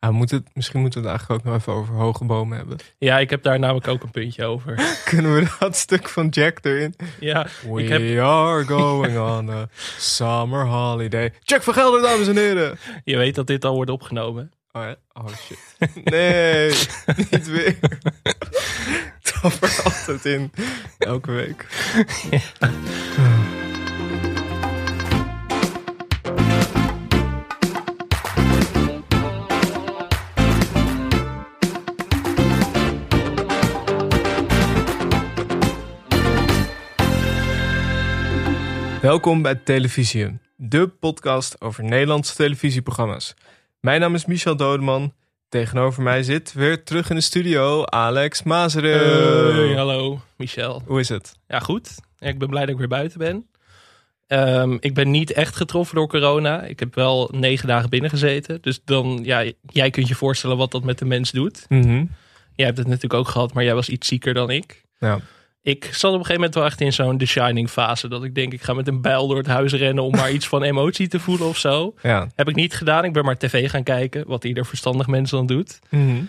Ja, moet het, misschien moeten we het eigenlijk ook nog even over hoge bomen hebben. Ja, ik heb daar namelijk ook een puntje over. Kunnen we dat stuk van Jack erin? Ja, We ik heb, are going on a summer holiday. Jack van Gelder, dames en heren. je weet dat dit al wordt opgenomen. Oh, ja? oh shit. Nee, niet weer. Trap er altijd in. Elke week. Welkom bij Televisium, de podcast over Nederlandse televisieprogramma's. Mijn naam is Michel Dodeman. Tegenover mij zit weer terug in de studio Alex Mazeren. Hey, hallo, Michel. Hoe is het? Ja, goed. Ik ben blij dat ik weer buiten ben. Ehm, ik ben niet echt getroffen door corona. Ik heb wel negen dagen binnen gezeten. Dus dan, ja, jij kunt je voorstellen wat dat met de mens doet. Mhm. Jij hebt het natuurlijk ook gehad, maar jij was iets zieker dan ik. Ja. Ik zat op een gegeven moment wel echt in zo'n The Shining fase. Dat ik denk, ik ga met een bijl door het huis rennen om maar iets van emotie te voelen of zo. ja. Heb ik niet gedaan. Ik ben maar tv gaan kijken, wat ieder verstandig mens dan doet. Mhm.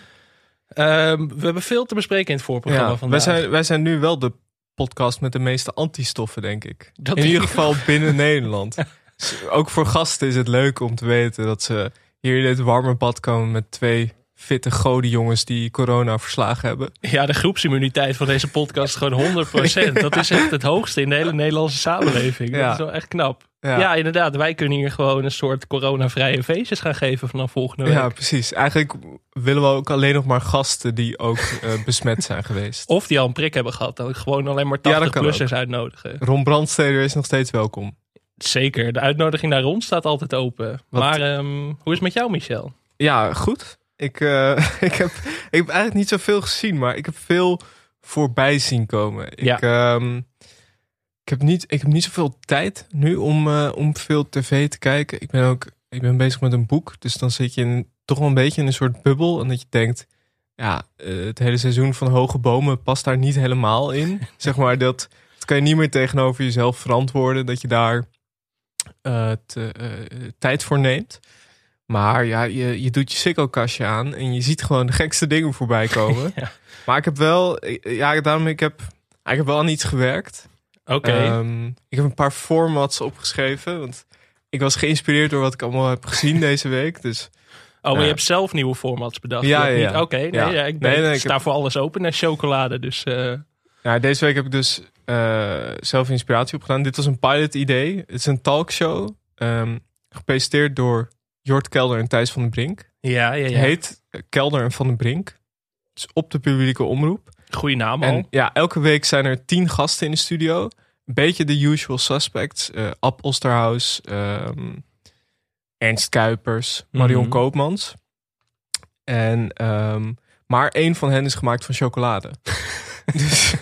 Ehm, we hebben veel te bespreken in het voorprogramma ja. Wij, vandaag. zijn, wij zijn nu wel de podcast met de meeste antistoffen, denk ik. Dat in ieder geval binnen Nederland. Dus ook voor gasten is het leuk om te weten dat ze hier in dit warme bad komen met twee fitte godenjongens die corona verslagen hebben. Ja, de groepsimmuniteit van deze podcast is gewoon 100%. Dat is echt het hoogste in de hele Nederlandse samenleving. Ja. Dat is wel echt knap. Ja. Ja. inderdaad. Wij kunnen hier gewoon een soort coronavrije feestjes gaan geven vanaf volgende week. Ja, precies. Eigenlijk willen we ook alleen nog maar gasten die ook eh, besmet zijn geweest. Of die al een prik hebben gehad. Dat ik gewoon alleen maar Ja, dat kan 80-plussers uitnodigen. Ron Brandsteder is nog steeds welkom. Zeker. De uitnodiging naar rond staat altijd open. Wat- Maar ehm, hoe is het met jou, Michel? Ja, goed. Ik, eh, ik, heb, ik heb eigenlijk niet zoveel gezien, maar ik heb veel voorbij zien komen. Ja. Ik, ehm, ik, heb niet, ik heb niet zoveel tijd nu om, eh, om veel tv te kijken. Ik ben ook ik ben bezig met een boek, dus dan zit je in, toch wel een beetje in een soort bubbel. En dat je denkt, ja, eh, het hele seizoen van Hoge Bomen past daar niet helemaal in. zeg maar, dat, dat kan je niet meer tegenover jezelf verantwoorden, dat je daar te- tijd voor neemt. Maar ja, je, je doet je sikkelkastje aan en je ziet gewoon de gekste dingen voorbij komen. Ja. Maar ik heb wel, ja, daarom ik heb, ik heb wel aan iets gewerkt. Oké. Ehm, ik heb een paar formats opgeschreven, want ik was geïnspireerd door wat ik allemaal heb gezien deze week. Dus oh, maar je hebt zelf nieuwe formats bedacht. Ja, ja. Oké, nee, Ja. ja, ik ben, Nee, nee, ik sta heb- voor alles open naar chocolade. Dus eh, ja, deze week heb ik dus eh, zelf inspiratie opgedaan. Dit was een pilot idee. Het is een talkshow, ehm, gepresenteerd door Jort Kelder en Thijs van den Brink. ja, ja, ja. heet Kelder en van den Brink. Dus op de publieke omroep. Goeie naam al. En ja, elke week zijn er tien gasten in de studio. Een beetje de usual suspects. eh Ab Osterhaus, ehm, Ernst Kuipers, Marion Mhm. Koopmans. En, ehm, maar één van hen is gemaakt van chocolade. dus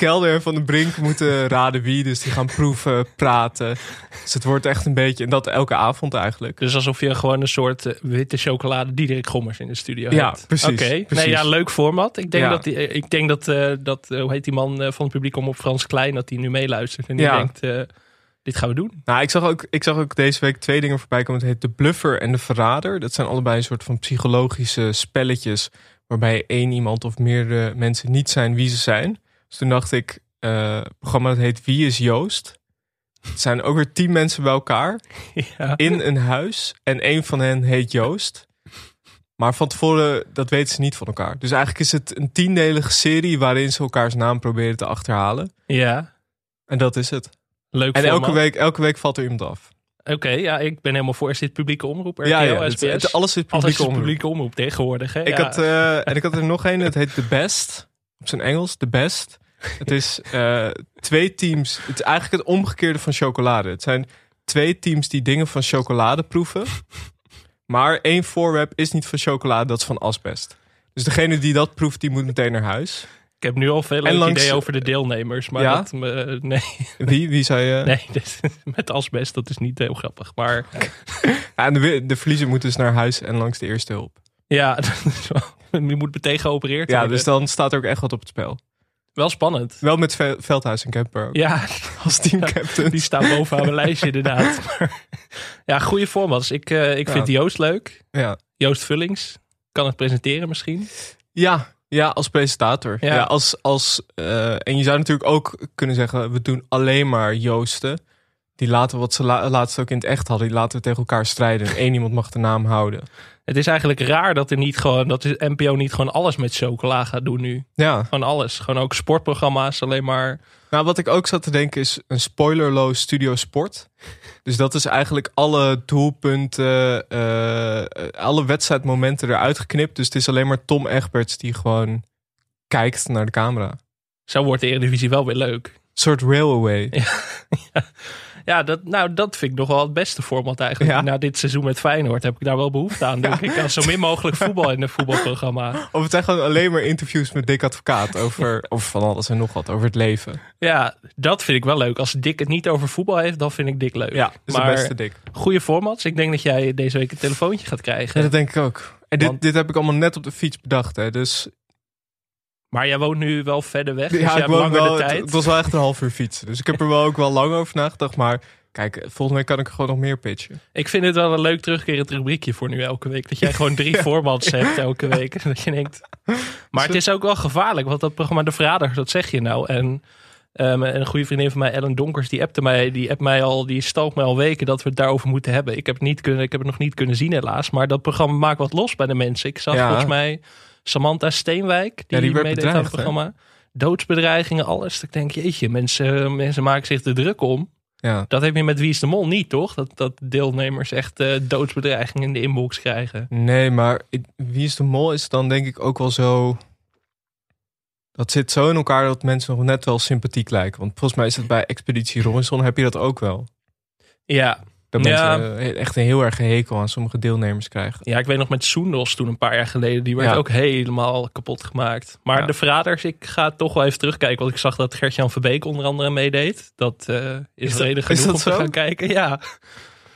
Kelder Van den Brink moeten raden wie. Dus die gaan proeven, praten. Dus het wordt echt een beetje... En dat elke avond eigenlijk. Dus alsof je gewoon een soort eh, witte chocolade Diederik Gommers in de studio Ja, hebt. precies, Oké, nee, ja, leuk format. Ik denk Ja. dat, die, eh, ik denk dat, eh, dat hoe heet die man van het publiek om op Frans Klein, dat die nu meeluistert en die Ja. denkt, dit gaan we doen. Nou, ik zag, ook, ik zag ook deze week twee dingen voorbij komen. Het heet De Bluffer en De Verrader. Dat zijn allebei een soort van psychologische spelletjes... waarbij één iemand of meerdere mensen niet zijn wie ze zijn. Dus toen dacht ik, eh, het programma dat heet Wie is Joost? Het zijn ook weer tien mensen bij elkaar ja. in een huis. En één van hen heet Joost. Maar van tevoren, dat weten ze niet van elkaar. Dus eigenlijk is het een tiendelige serie... waarin ze elkaars naam proberen te achterhalen. ja, En dat is het. leuk En elke week, elke week valt er iemand af. Oké, ja, ik ben helemaal voor. Is dit publieke omroep? RTL, Ja, ja het, SBS? het- alles is Alles publiek is omroep. publieke omroep tegenwoordig. Hè? Ik Ja. had, eh, en ik had er nog een, het heet The Best. Op zijn Engels, The Best. Het is eh, twee teams. Het is eigenlijk het omgekeerde van chocolade. Het zijn twee teams die dingen van chocolade proeven. Maar één voorwerp is niet van chocolade, dat is van asbest. Dus degene die dat proeft, die moet meteen naar huis. Ik heb nu al veel leuke langs- ideeën over de deelnemers. Maar Ja? dat, me- nee, Wie, wie zei je? nee dit- met asbest, dat is niet heel grappig. Maar Ja, en de, de verliezer moet dus naar huis en langs de eerste hulp. ja, dat is wel, je moet meteen geopereerd Ja, worden. dus dan staat er ook echt wat op het spel. Wel spannend. Wel met Ve- Veldhuis en Kemper ook. Ja, Als teamcaptain. die staan bovenaan mijn lijstje inderdaad. Maar, ja, goede formats. Ik, eh, ik Ja. vind Joost leuk. Ja. Joost Vullings. kan het presenteren misschien. Ja, ja als presentator. Ja. Ja. als, als, eh, en je zou natuurlijk ook kunnen zeggen, we doen alleen maar Joosten. Die laten wat ze la- laatst ook in het echt hadden. Die laten we tegen elkaar strijden. En één iemand mag de naam houden. Het is eigenlijk raar dat er niet gewoon, dat de NPO niet gewoon alles met chocola gaat doen nu. Ja, Gewoon alles. Gewoon ook sportprogramma's, alleen maar. nou wat ik ook zat te denken is een spoilerloos studio sport. Dus dat is eigenlijk alle doelpunten, eh, alle wedstrijdmomenten eruit geknipt. Dus het is alleen maar Tom Egberts die gewoon kijkt naar de camera. Zo wordt de Eredivisie wel weer leuk. Een soort railway. Ja, dat, nou, dat vind ik nog wel het beste format eigenlijk. Ja. Na dit seizoen met Feyenoord heb ik daar wel behoefte aan. Denk ik. Als zo min mogelijk voetbal in een voetbalprogramma. Of het zijn gewoon alleen maar interviews met Dick Advocaat over, over van alles en nog wat, over het leven. Ja, dat vind ik wel leuk. Als Dick het niet over voetbal heeft, dan vind ik Dick leuk. Ja, dat is maar de beste Dick. goede formats. Ik denk dat jij deze week een telefoontje gaat Ja, krijgen. dat denk ik ook. En dit, Want- dit heb ik allemaal net op de fiets bedacht. Hè. Dus Maar jij woont nu wel verder weg. Dus ja, jij ik woon wel, de het, tijd. het was wel echt een half uur fietsen. Dus ik heb er wel ook wel lang over nagedacht. Maar kijk, volgende week kan ik er gewoon nog meer pitchen. Ik vind het wel een leuk terugkerend rubriekje voor nu elke week. Dat jij gewoon drie formats hebt elke week. Dat je denkt. Maar het is ook wel gevaarlijk. Want dat programma De Verraders, dat zeg je nou. En ehm, een goede vriendin van mij, Ellen Donkers, die appte mij, die appt mij al, die stalkt mij al weken dat we het daarover moeten hebben. Ik heb het, niet kunnen, ik heb het nog niet kunnen zien helaas. Maar dat programma maakt wat los bij de mensen. Ik zag Ja. volgens mij Samantha Steenwijk, die, Ja, die meedeed aan het hè? programma. Doodsbedreigingen, alles. Dat Ik denk, jeetje, mensen, mensen maken zich er druk om. Ja. Dat heb je met Wie is de Mol niet, toch? Dat, dat deelnemers echt eh, doodsbedreigingen in de inbox krijgen. Nee, maar ik- Wie is de Mol is dan denk ik ook wel zo... Dat zit zo in elkaar dat mensen nog net wel sympathiek lijken. Want volgens mij is het bij Expeditie Robinson heb je dat ook wel. Ja, Dat Ja. mensen eh, echt een heel erg hekel aan sommige deelnemers krijgen. ja, ik weet nog met Soendos toen een paar jaar geleden. Die werd Ja. ook helemaal kapot gemaakt. Maar Ja. de verraders, ik ga toch wel even terugkijken. Want ik zag dat Gert-Jan Verbeek onder andere meedeed. Dat eh, is, Is dat- reden genoeg dat om te gaan kijken. Ja,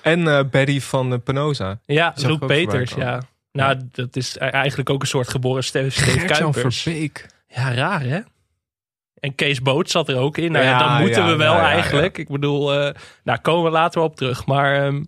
En eh Barry van eh, Penosa. ja Roep Peters, ja. Nou, dat is eigenlijk ook een soort geboren Steve, Kuipers. Verbeek. Ja, raar hè? En Kees Boot zat er ook in. Nou ja, Ja, dat moeten ja, we wel ja, eigenlijk. Ik bedoel, eh nou komen we later op terug. Maar ehm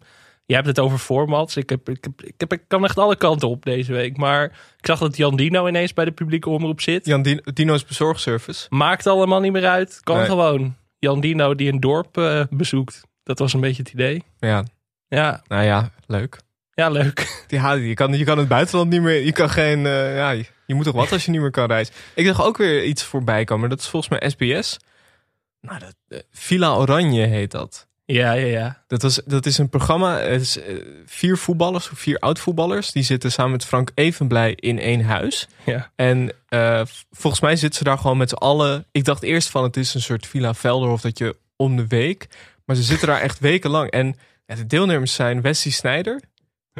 je hebt het over formats. Ik, heb, ik, heb, ik, heb, ik kan echt alle kanten op deze week. Maar ik zag dat Jan Dino ineens bij de publieke omroep zit. Jan Dino- Dino's bezorgservice. Maakt allemaal niet meer uit. Kan Nee. gewoon. Jan Dino die een dorp eh, bezoekt. Dat was een beetje het idee. Ja, Ja, nou ja, leuk. Ja leuk. Ja, je kan, je kan het buitenland niet meer. Je kan geen. eh, ja, je, moet toch wat als je niet meer kan reizen. Ik zag ook weer iets voorbij komen. Dat is volgens mij SBS. Nou, dat, eh, Villa Oranje heet dat. Ja, ja, ja. Dat, was, dat is een programma. Het is, eh, vier voetballers, of vier oud-voetballers. Die zitten samen met Frank Evenblij in één huis. ja. En volgens mij zitten ze daar gewoon met z'n allen. Ik dacht eerst van het is een soort Villa Velderhof dat je om de week. Maar ze zitten daar echt wekenlang. En de deelnemers zijn Wesley Snijder,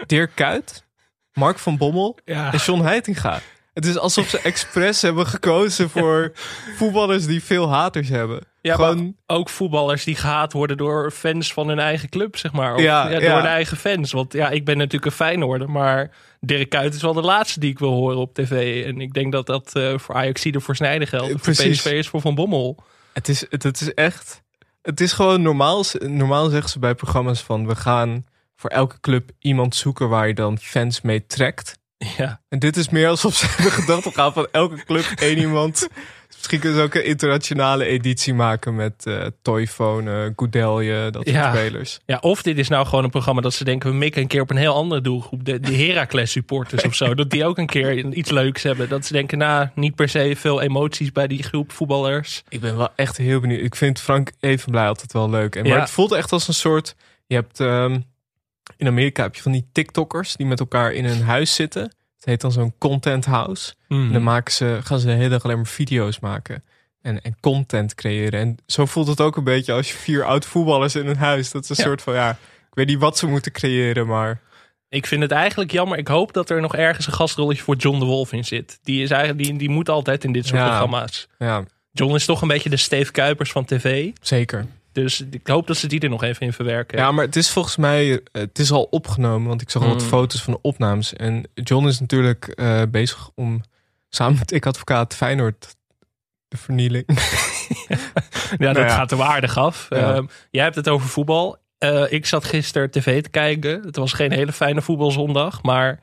Dirk Kuyt, Mark van Bommel ja. en John Heitinga. Het is alsof ze expres hebben gekozen voor voetballers die veel haters hebben. Ja, Gewoon, ook voetballers die gehaat worden door fans van hun eigen club, zeg maar. Of, Ja, ja, ja. door de eigen fans. Want ja, ik ben natuurlijk een Feyenoorder, maar Dirk Kuyt is wel de laatste die ik wil horen op tv. En ik denk dat dat eh, voor Ajaxide voor Snijden geldt. Voor Precies. PSV is voor Van Bommel. het, is, het, het is echt. Het is gewoon normaal. Normaal zeggen ze bij programma's van we gaan voor elke club iemand zoeken waar je dan fans mee trekt. Ja, En dit is meer alsof ze hebben gedacht, we gaan van elke club één iemand. Misschien kunnen ze ook een internationale editie maken met eh Toyphone, eh Goudelje, dat soort Ja. spelers. ja, of dit is nou gewoon een programma dat ze denken... we mikken een keer op een heel andere doelgroep. De, de Heracles supporters of zo. Dat die ook een keer iets leuks hebben. Dat ze denken, nou, niet per se veel emoties bij die groep voetballers. Ik ben wel echt heel benieuwd. Ik vind Frank Evenblij altijd wel leuk. En, maar Ja. het voelt echt als een soort... Je hebt ehm, in Amerika heb je van die TikTokkers die met elkaar in een huis zitten. Het heet dan zo'n content house. En dan maken ze, gaan ze de hele dag alleen maar video's maken. En, en content creëren. En zo voelt het ook een beetje als je vier oud voetballers in een huis. Dat is een Ja. soort van, ja, ik weet niet wat ze moeten creëren, maar... Ik vind het eigenlijk jammer. Ik hoop dat er nog ergens een gastrolletje voor John de Wolf in zit. Die, is eigenlijk, die, die moet altijd in dit soort Ja. programma's. Ja, John is toch een beetje de Steve Kuipers van tv. zeker. Dus ik hoop dat ze die er nog even in verwerken. Ja, maar het is volgens mij, eh, het is al opgenomen, want ik zag al wat Mm. foto's van de opnames. En John is natuurlijk eh, bezig om samen met ik advocaat Feyenoord de vernieling. Ja, dat Nou ja. gaat er waardig af. Ja. Ehm, jij hebt het over voetbal. Eh, ik zat gisteren tv te kijken. Het was geen hele fijne voetbalzondag. Maar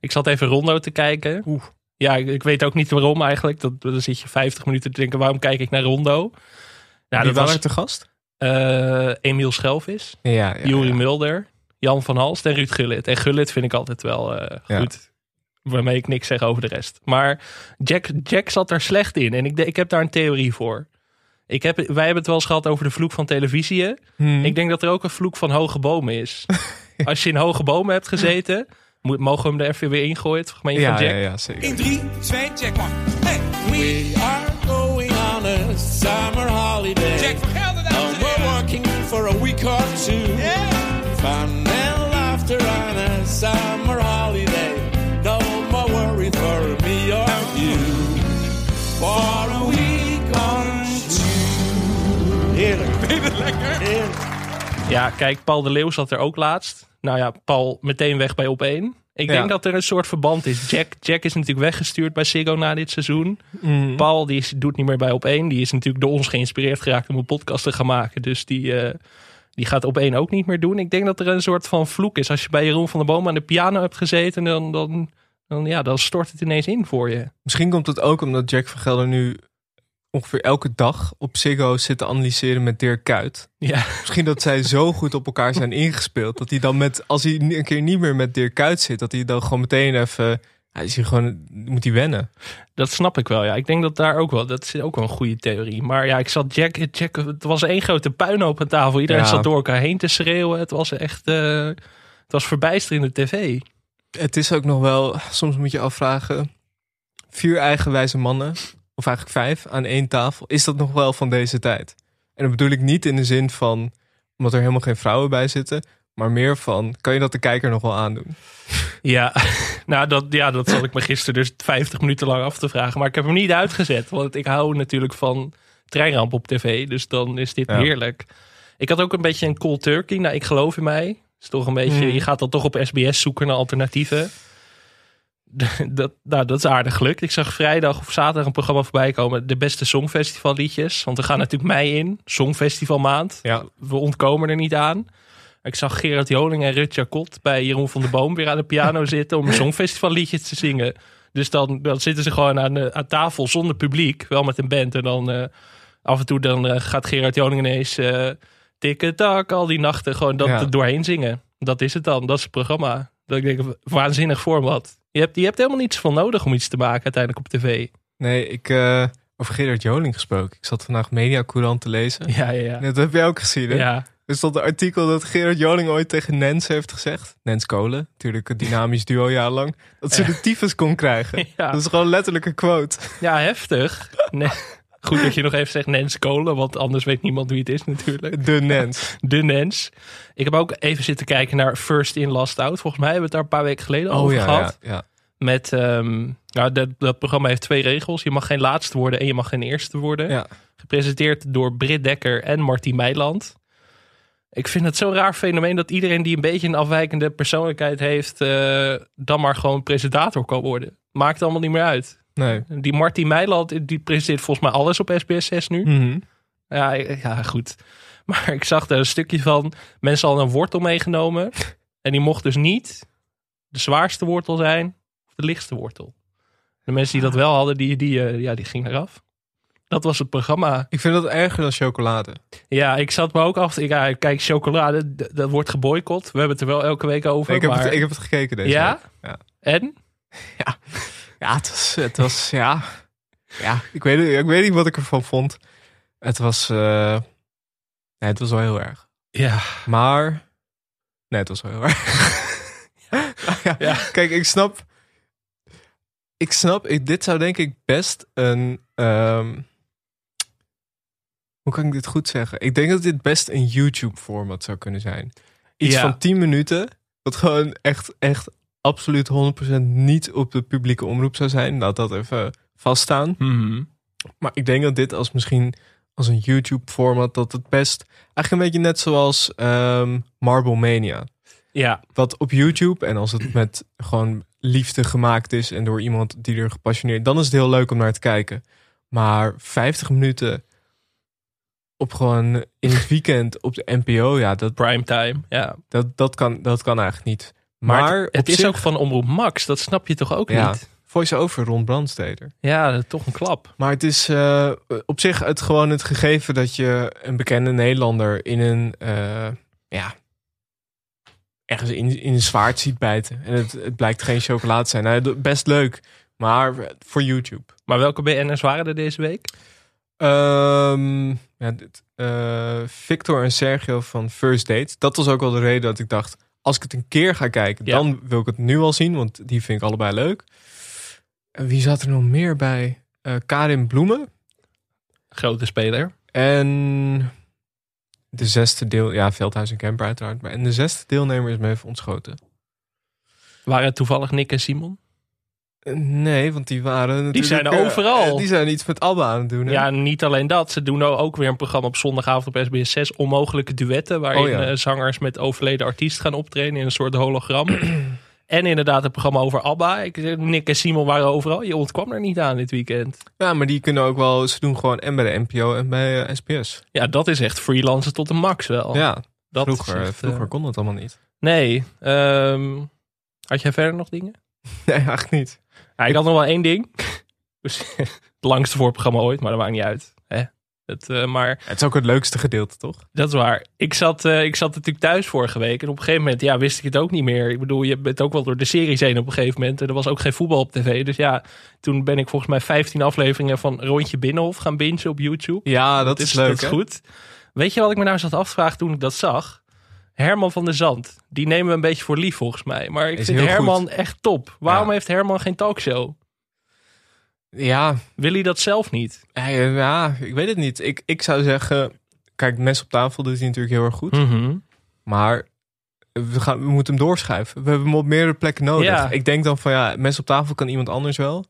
Ik zat even Rondo te kijken. Oeh. Ja, ik, ik weet ook niet waarom eigenlijk. Dat, dan zit je 50 minuten te denken, waarom kijk ik naar Rondo? Ja, Wie dat was er te gast? Eh, Emiel Schelvis, Ja, ja, Juri ja. Mulder, Jan van Halst en Ruud Gullit. En Gullit vind ik altijd wel eh, Ja. goed. Waarmee ik niks zeg over de rest. Maar Jack, Jack zat er slecht in. En ik, ik heb daar een theorie voor. Ik heb, wij hebben het wel eens gehad over de vloek van televisie. Hmm. Ik denk dat er ook een vloek van hoge bomen is. Als je in hoge bomen hebt gezeten, moet, mogen we hem er even weer ingooien. Het fragmentje ja, van Jack. ja, ja, zeker. In 3, 2, check maar. Hey, We are going on a summer holiday. Jack for a week or two. Yeah. Fun and laughter on a summer holiday. No more worry for me or you. For a week or two. Heerlijk. Lekker. Heerlijk. Ja, kijk, Paul de Leeuw zat er ook laatst. Nou ja, Paul meteen weg bij op één. Ik Ja. denk dat er een soort verband is. Jack, Jack is natuurlijk weggestuurd bij Ziggo na dit seizoen. Hmm. Paul die is, doet niet meer bij op één. Die is natuurlijk door ons geïnspireerd geraakt om een podcast te gaan maken. Dus die, eh, die gaat op één ook niet meer doen. Ik denk dat er een soort van vloek is. Als je bij Jeroen van der Boom aan de piano hebt gezeten, dan, dan, dan, ja, dan stort het ineens in voor je. Misschien komt het ook omdat Jack van Gelder nu ongeveer elke dag op Ziggo zit te analyseren met Dirk Kuyt. Ja, Misschien dat zij zo goed op elkaar zijn ingespeeld. Dat hij dan met, als hij een keer niet meer met Dirk Kuyt zit, dat hij dan gewoon meteen even. Hij is hier gewoon, moet hij wennen. dat snap ik wel. Ja, ik denk dat daar ook wel, dat is ook wel een goede theorie. Maar ja, ik zat Jack, Jack het was één grote puinhoop aan tafel. Iedereen Ja. zat door elkaar heen te schreeuwen. Het was echt, eh, het was verbijsterende tv. Het is ook nog wel, soms moet je afvragen, vier eigenwijze mannen, of eigenlijk vijf, aan één tafel. Is dat nog wel van deze tijd? En dat bedoel ik niet in de zin van, omdat er helemaal geen vrouwen bij zitten, maar meer van, kan je dat de kijker nog wel aandoen? Ja, nou dat, ja, dat zat ik me gisteren dus 50 minuten lang af te vragen. Maar ik heb hem niet uitgezet. Want ik hou natuurlijk van treinramp op tv. Dus dan is dit Ja. heerlijk. Ik had ook een beetje een cold turkey. Nou, ik geloof in mij. Is toch een beetje, Hmm. Je gaat dan toch op SBS zoeken naar alternatieven. Dat, nou, dat is aardig gelukt. Ik zag vrijdag of zaterdag een programma voorbij komen. De beste songfestival liedjes. Want we gaan natuurlijk mei in. Songfestival maand. Ja. We ontkomen er niet aan. Ik zag Gerard Joling en Rut Jacot bij Jeroen van der Boom weer aan de piano zitten om een songfestival liedje te zingen. Dus dan, dan zitten ze gewoon aan, tafel zonder publiek, wel met een band. En dan eh, af en toe dan, eh, gaat Gerard Joling ineens uh, tikke tak al die nachten gewoon dat Ja. doorheen zingen. Dat is het dan, dat is het programma. Dat ik denk, waanzinnig format. Je hebt, je hebt helemaal niet zoveel nodig om iets te maken uiteindelijk op tv. Nee, ik, eh, over Gerard Joling gesproken. Ik zat vandaag Media Courant te lezen. Ja, ja, ja. Dat heb jij ook gezien, hè? ja. Er stond een artikel dat Gerard Joling ooit tegen Nens heeft gezegd. Nens Kolen, natuurlijk een dynamisch duo jaarlang. Dat ze de tyfus kon krijgen. Ja. Dat is gewoon letterlijk een quote. Ja, heftig. Nee. Goed dat je nog even zegt Nens Kolen, want anders weet niemand wie het is natuurlijk. De Nens. De Nens. Ik heb ook even zitten kijken naar First In, Last Out. Volgens mij hebben we het daar een paar weken geleden Oh over ja, gehad. ja, ja. Met, ehm, nou, dat, dat programma heeft twee regels. Je mag geen laatste worden en je mag geen eerste worden. Ja. Gepresenteerd door Britt Dekker en Martien Meiland. Ik vind het zo'n raar fenomeen dat iedereen die een beetje een afwijkende persoonlijkheid heeft, eh, dan maar gewoon presentator kan worden. Maakt allemaal niet meer uit. Nee. Die Martin Meiland, die presenteert volgens mij alles op SBS 6 nu. Mhm. Ja, ja, goed. Maar ik zag daar een stukje van. Mensen hadden een wortel meegenomen. En die mocht dus niet de zwaarste wortel zijn of de lichtste wortel. De mensen die dat wel hadden, die, die, eh, ja, die gingen eraf. Dat was het programma. Ik vind dat erger dan chocolade. Ja, ik zat me ook af. Ik, ja, kijk, chocolade, dat wordt geboycott. We hebben het er wel elke week over. ik, heb maar... het, ik heb het gekeken deze ja? week. Ja. En? Ja, het was, het was ja. Ja, ik weet, ik weet niet wat ik ervan vond. Het was, eh, nee, het was wel heel erg. Ja. Maar, nee, het was wel heel erg. ja, Ja. Kijk, ik snap, ik snap, ik, dit zou denk ik best een, ehm, hoe kan ik dit goed zeggen? Ik denk dat dit best een YouTube-format zou kunnen zijn. Iets Ja. van 10 minuten, dat gewoon echt, echt absoluut 100% niet op de publieke omroep zou zijn. Laat dat even vaststaan. Mhm. Maar ik denk dat dit als misschien als een YouTube-format, dat het best eigenlijk een beetje net zoals ehm Marble Mania. Ja. Wat op YouTube en als het met gewoon liefde gemaakt is en door iemand die er gepassioneerd, dan is het heel leuk om naar te kijken. Maar 50 minuten op gewoon in het weekend op de NPO, ja, dat, Primetime. Ja. dat, dat, kan, dat kan eigenlijk niet. Maar, Maar het, is zich- ook van Omroep Max. Dat snap je toch ook Ja. niet? Voice-over rond Brandsteder. Ja, dat is toch een klap. Maar het is eh, op zich het gewoon het gegeven dat je een bekende Nederlander in een eh, ja ergens in, in een zwaard ziet bijten. En het, het blijkt geen chocolade te zijn. Nou, best leuk, maar voor YouTube. Maar welke BN'ers waren er deze week? Ehm, ja, dit, eh, Victor en Sergio van First Date. Dat was ook wel de reden dat ik dacht, als ik het een keer ga kijken, Ja. dan wil ik het nu al zien, want die vind ik allebei leuk. En wie zat er nog meer bij? Eh, Karin Bloemen. Grote speler. En de zesde deel, ja, Veldhuis en Kemper uiteraard. Maar en de zesde deelnemer is me even ontschoten. Waren het toevallig Nick en Simon? Nee, want die waren natuurlijk... zijn er eh, overal. eh, die zijn iets met Alba aan het doen. hè? Ja, niet alleen dat. Ze doen ook weer een programma op zondagavond op SBS 6. Onmogelijke duetten. Waarin Oh ja. eh, zangers met overleden artiesten gaan optreden in een soort hologram. en inderdaad een programma over ABBA. Ik, Nick en Simon waren overal. Je ontkwam er niet aan dit weekend. ja, maar die kunnen ook wel... Ze doen gewoon en bij de NPO en bij SBS. Ja, dat is echt freelancen tot de max wel. Ja, dat vroeger, echt, vroeger kon dat allemaal niet. nee. ehm, had jij verder nog dingen? Nee, eigenlijk niet. Ik had nog wel één ding. Dus, het langste voorprogramma ooit, maar dat maakt niet uit. Hè? Het, eh, maar Het is ook het leukste gedeelte, toch? Dat is waar. Ik zat, eh, ik zat natuurlijk thuis vorige week. En op een gegeven moment ja, wist ik het ook niet meer. Ik bedoel, je bent ook wel door de series heen op een gegeven moment. En er was ook geen voetbal op tv. Dus ja, toen ben ik volgens mij 15 afleveringen van Rondje Binnenhof gaan bingen op YouTube. Ja, dat, is leuk, Dat is goed. Weet je wat ik me nou zat af te vragen toen ik dat zag? Herman van der Zand. Die nemen we een beetje voor lief volgens mij. Maar ik Is vind Herman echt top. Waarom Ja. heeft Herman geen talkshow? Ja, Wil hij dat zelf niet? eh, ja, ik weet het niet. Ik, ik zou zeggen... Kijk, mes op tafel doet hij natuurlijk heel erg goed. Mhm. Maar we, gaan, we moeten hem doorschuiven. We hebben hem op meerdere plekken nodig. Ja. Ik denk dan van ja, mes op tafel kan iemand anders wel.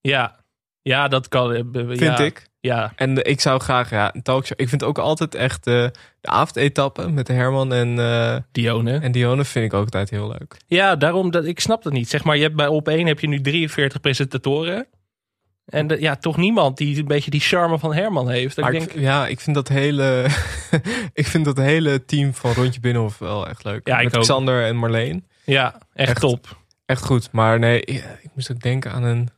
Ja. Ja, dat kan. eh, Vind ja. ik. Ja, En ik zou graag ja, een talkshow. Ik vind ook altijd echt de, de avondetappe met Herman en, eh, Dione. en Dionne vind ik ook altijd heel leuk. Ja, daarom dat ik snap dat niet. Zeg maar, je hebt bij op 1 heb je nu 43 presentatoren. En de- ja, toch niemand die een beetje die charme van Herman heeft. Ik denk, ja, ik vind dat hele, ik vind dat hele team van Rondje Binnenhof wel echt leuk. Ja, ik met. Xander en Marleen. ja, echt, echt. top. Echt goed. Maar nee, ik, ik moest ook denken aan een,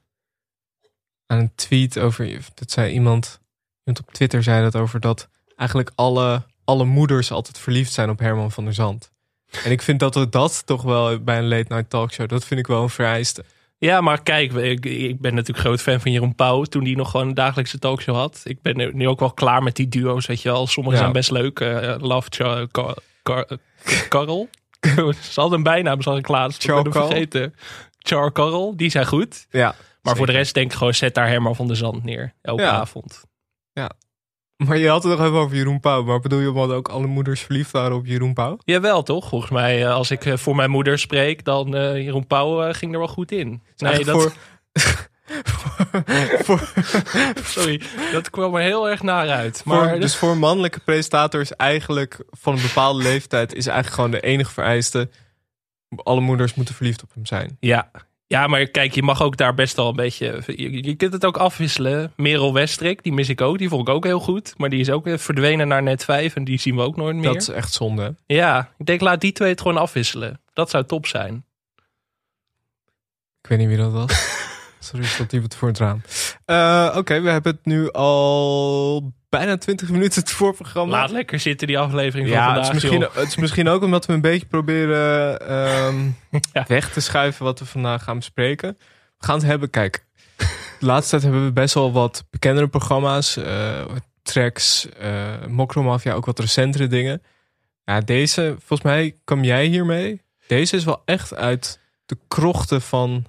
aan een tweet over, dat zei iemand, iemand op Twitter zei dat over dat eigenlijk alle, alle moeders altijd verliefd zijn op Herman van der Zand. En ik vind dat we dat toch wel bij een late night talkshow, dat vind ik wel een vereiste. Ja, maar kijk, ik, ik ben natuurlijk groot fan van Jeroen Pauw. Toen die nog gewoon een dagelijkse talkshow had. Ik ben nu- ook wel klaar met die duo's, weet je wel. Sommige Ja. zijn best leuk. eh, Love Char Car Car Carl. Ze hadden een bijnaam, zag ik laatst. Vergeten. Char Carl, die zijn goed. Ja. Maar voor de rest denk ik gewoon, zet daar Herman van der Zand neer. Elke Ja. avond. Maar je had het nog even over Jeroen Pauw. Maar bedoel je omdat ook alle moeders verliefd waren op Jeroen Pauw? Jawel, toch? Volgens mij, eh, als ik eh, voor mijn moeder spreek, dan eh Jeroen Pauw ging er wel goed in. Nee, dat, voor, voor, sorry, dat kwam er heel erg naar uit. voor- Maar dus voor mannelijke presentators eigenlijk van een bepaalde leeftijd is eigenlijk gewoon de enige vereiste. Alle moeders moeten verliefd op hem zijn. ja. Ja, maar kijk, je mag ook daar best wel een beetje... Je, je kunt het ook afwisselen. Merel Westrik, die mis ik ook. Die vond ik ook heel goed. Maar die is ook weer verdwenen naar net 5 en die zien we ook nooit meer. Dat is echt zonde. Ja, ik denk laat die twee het gewoon afwisselen. Dat zou top zijn. Ik weet niet wie dat was. Sorry, stond iemand voor het raam. Eh, Oké, we hebben het nu al bijna 20 minuten het voorprogramma. Laat lekker zitten die aflevering van ja, vandaag. het is, misschien, het is misschien ook omdat we een beetje proberen ehm, Ja. weg te schuiven wat we vandaag gaan bespreken. We gaan het hebben, kijk, de laatste tijd hebben we best wel wat bekendere programma's. eh, tracks, eh Mokromafia, ook wat recentere dingen. Ja, deze, volgens mij kwam jij hiermee. Deze is wel echt uit de krochten van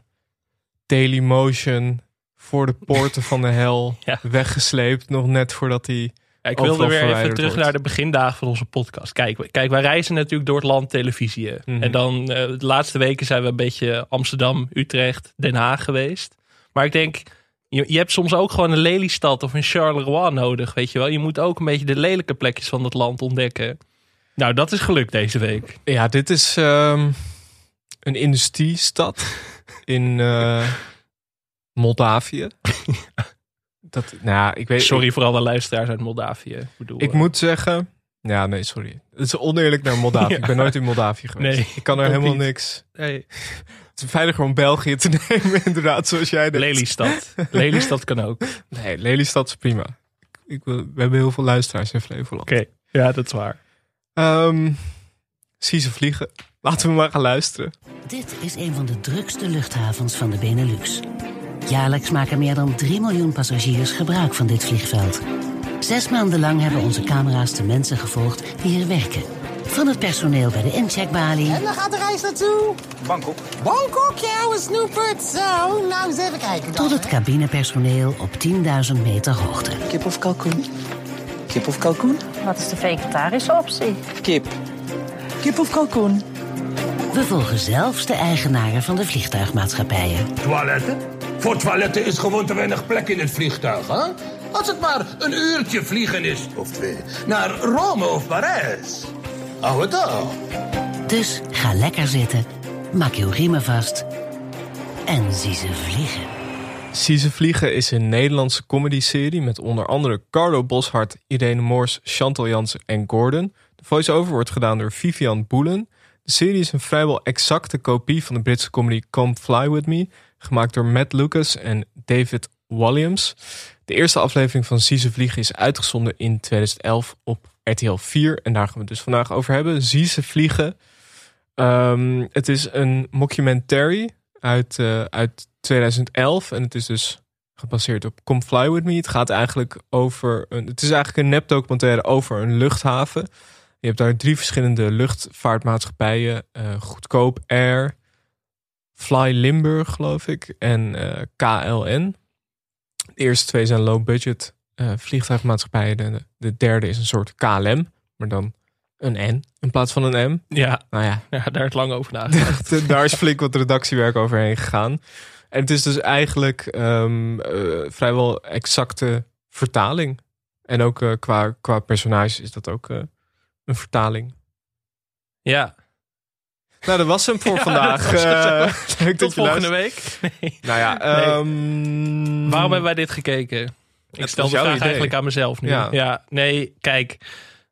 Dailymotion voor de poorten van de hel Ja. weggesleept. Nog net voordat hij Ja, ik wilde weer even terug wordt. naar de begindagen van onze podcast. Kijk, kijk wij reizen natuurlijk door het land televisie. Mhm. En dan eh, de laatste weken zijn we een beetje Amsterdam, Utrecht, Den Haag geweest. Maar ik denk, je, je hebt soms ook gewoon een Lelystad of een Charleroi nodig, weet je wel. Je moet ook een beetje de lelijke plekjes van het land ontdekken. Nou, dat is gelukt deze week. Ja, dit is ehm, een industriestad in eh, Moldavië. Dat, nou ja, ik weet, Sorry voor alle luisteraars uit Moldavië. Ik bedoel, Ik, ik eh, moet zeggen, Ja, nee, sorry. Het is oneerlijk naar Moldavië. Ik ben nooit in Moldavië geweest. Nee, ik kan er helemaal niet. niks. Het is veiliger om België te nemen, inderdaad, zoals jij. Lelystad. Lelystad kan ook. Oké, Nee, Lelystad is prima. Ik, ik, wil- we hebben heel veel luisteraars in Flevoland. ja, dat is waar. Ehm zie ze vliegen. Laten we maar gaan luisteren. Dit is een van de drukste luchthavens van de Benelux. Jaarlijks maken meer dan 3 miljoen passagiers gebruik van dit vliegveld. Zes maanden lang hebben onze camera's de mensen gevolgd die hier werken. Van het personeel bij de incheckbalie En dan gaat de reis naartoe? Bangkok. Bangkok, ja, ouwe snoepert. Zo, nou eens even kijken dan. tot het cabinepersoneel op 10.000 meter hoogte. Kip of kalkoen? Kip of kalkoen? Wat is de vegetarische optie? Kip. Kip of kalkoen? We volgen zelfs de eigenaren van de vliegtuigmaatschappijen. Toiletten? Voor toiletten is gewoon te weinig plek in het vliegtuig, hè? Als het maar een uurtje vliegen is, of twee, naar Rome of Parijs. Hou het. Dus ga lekker zitten, maak je riemen vast en zie ze vliegen. Zie ze vliegen is een Nederlandse comedyserie met onder andere Carlo Boshart, Irene Moors, Chantal Jansen en Gordon. De voice-over wordt gedaan door Vivian Boelen. De serie is een vrijwel exacte kopie van de Britse comedy Come Fly With Me, gemaakt door Matt Lucas en David Williams. De eerste aflevering van Zie ze vliegen is uitgezonden in 2011 op RTL 4 en daar gaan we het dus vandaag over hebben. Zie ze vliegen. Ehm, het is een mockumentary uit, eh, uit 2011 en het is dus gebaseerd op Come Fly With Me. Het gaat eigenlijk over, een, het is eigenlijk een nepdocumentaire over een luchthaven. Je hebt daar drie verschillende luchtvaartmaatschappijen. eh, goedkoop Air, Fly Limburg geloof ik en eh, KLN. De eerste twee zijn low budget eh, vliegtuigmaatschappijen. De, de derde is een soort KLM, maar dan een N in plaats van een M. Ja, Nou ja, ja daar is lang over nagedacht. daar is flink wat redactiewerk overheen gegaan. En het is dus eigenlijk ehm, eh, vrijwel exacte vertaling. En ook qua, qua personages is dat ook een vertaling. ja, Nou, dat was hem voor Ja, vandaag. dat. Eh, leuk tot dat je volgende luistert. week. Nee. Nou ja, Nee. ehm, Waarom hebben wij dit gekeken? Ik stel de vraag idee. eigenlijk aan mezelf nu. Ja. Ja. nee, kijk.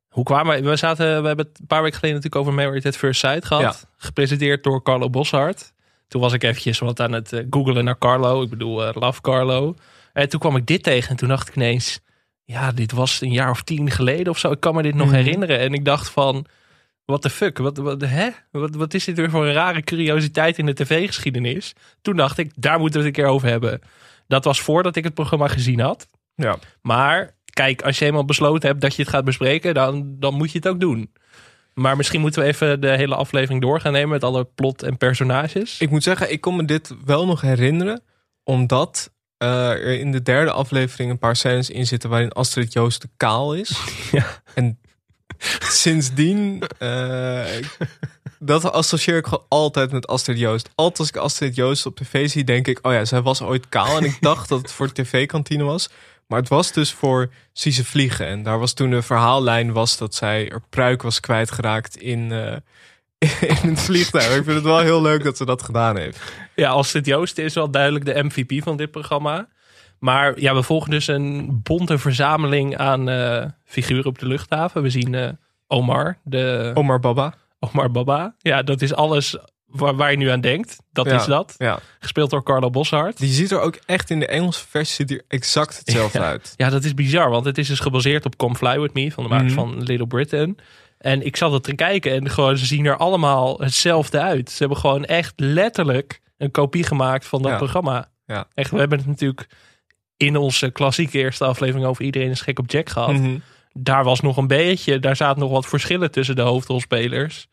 Hoe kwamen we? We zaten, we hebben het een paar weken geleden natuurlijk over Married at First Sight gehad. Ja. Gepresenteerd door Carlo Boshart. Toen was ik eventjes wat aan het eh, googlen naar Carlo. Ik bedoel, eh, Love Carlo. En toen kwam ik dit tegen en toen dacht ik ineens... Ja, dit was een jaar of tien geleden of zo. Ik kan me dit nog Mhm. herinneren. En ik dacht van... What the fuck? Wat, wat, hè? Wat, wat is dit weer voor een rare curiositeit in de tv-geschiedenis? Toen dacht ik, daar moeten we het een keer over hebben. Dat was voordat ik het programma gezien had. Ja. Maar kijk, als je eenmaal besloten hebt dat je het gaat bespreken, dan, dan moet je het ook doen. Maar misschien moeten we even de hele aflevering door gaan nemen met alle plot en personages. Ik moet zeggen, ik kon me dit wel nog herinneren. Omdat eh, er in de derde aflevering een paar scènes in zitten waarin Astrid Joost de kaal is. Ja. En sindsdien, eh, dat associeer ik gewoon altijd met Astrid Joost. Altijd als ik Astrid Joost op tv zie, denk ik, oh ja, zij was ooit kaal. En ik dacht dat het voor de tv-kantine was. Maar het was dus voor Zie ze vliegen. En daar was toen de verhaallijn was dat zij er pruik was kwijtgeraakt in, eh, in het vliegtuig. Ik vind het wel heel leuk dat ze dat gedaan heeft. Ja, Astrid Joost is wel duidelijk de MVP van dit programma. Maar ja, we volgen dus een bonte verzameling aan eh, figuren op de luchthaven. We zien eh, Omar, de Omar Baba. Omar Baba. Ja, dat is alles waar, waar je nu aan denkt. Dat Ja. is dat. Ja. Gespeeld door Carlo Boshart. Die ziet er ook echt in de Engelse versie ziet er exact hetzelfde uit. Ja, dat is bizar, want het is dus gebaseerd op Come Fly With Me van de makers Mhm. van Little Britain. En ik zat er te kijken en gewoon, ze zien er allemaal hetzelfde uit. Ze hebben gewoon echt letterlijk een kopie gemaakt van dat Ja. programma. Ja. Echt, we hebben het natuurlijk in onze klassieke eerste aflevering over Iedereen is gek op Jack gehad. Mhm. Daar was nog een beetje, daar zaten nog wat verschillen tussen de hoofdrolspelers.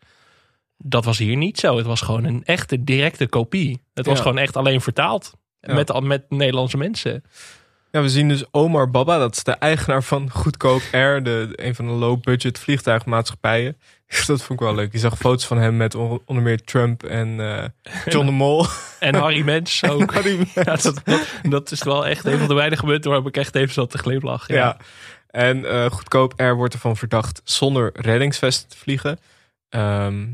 Dat was hier niet zo. Het was gewoon een echte directe kopie. Het was Ja. gewoon echt alleen vertaald. Met, met Nederlandse mensen. Ja, we zien dus Omar Baba, dat is de eigenaar van Goedkoop Air, de, een van de low-budget vliegtuigmaatschappijen. Dat vond ik wel leuk. Je zag foto's van hem met on- onder meer Trump en eh, John de Mol. En Harry Mens ook. Harry Mens. Ja, dat, dat, dat is wel echt een van de weinige momenten waarop ik echt even zat te glimlachen. Ja. Ja. En eh, Goedkoop Air wordt ervan verdacht zonder reddingsvest te vliegen. Ehm,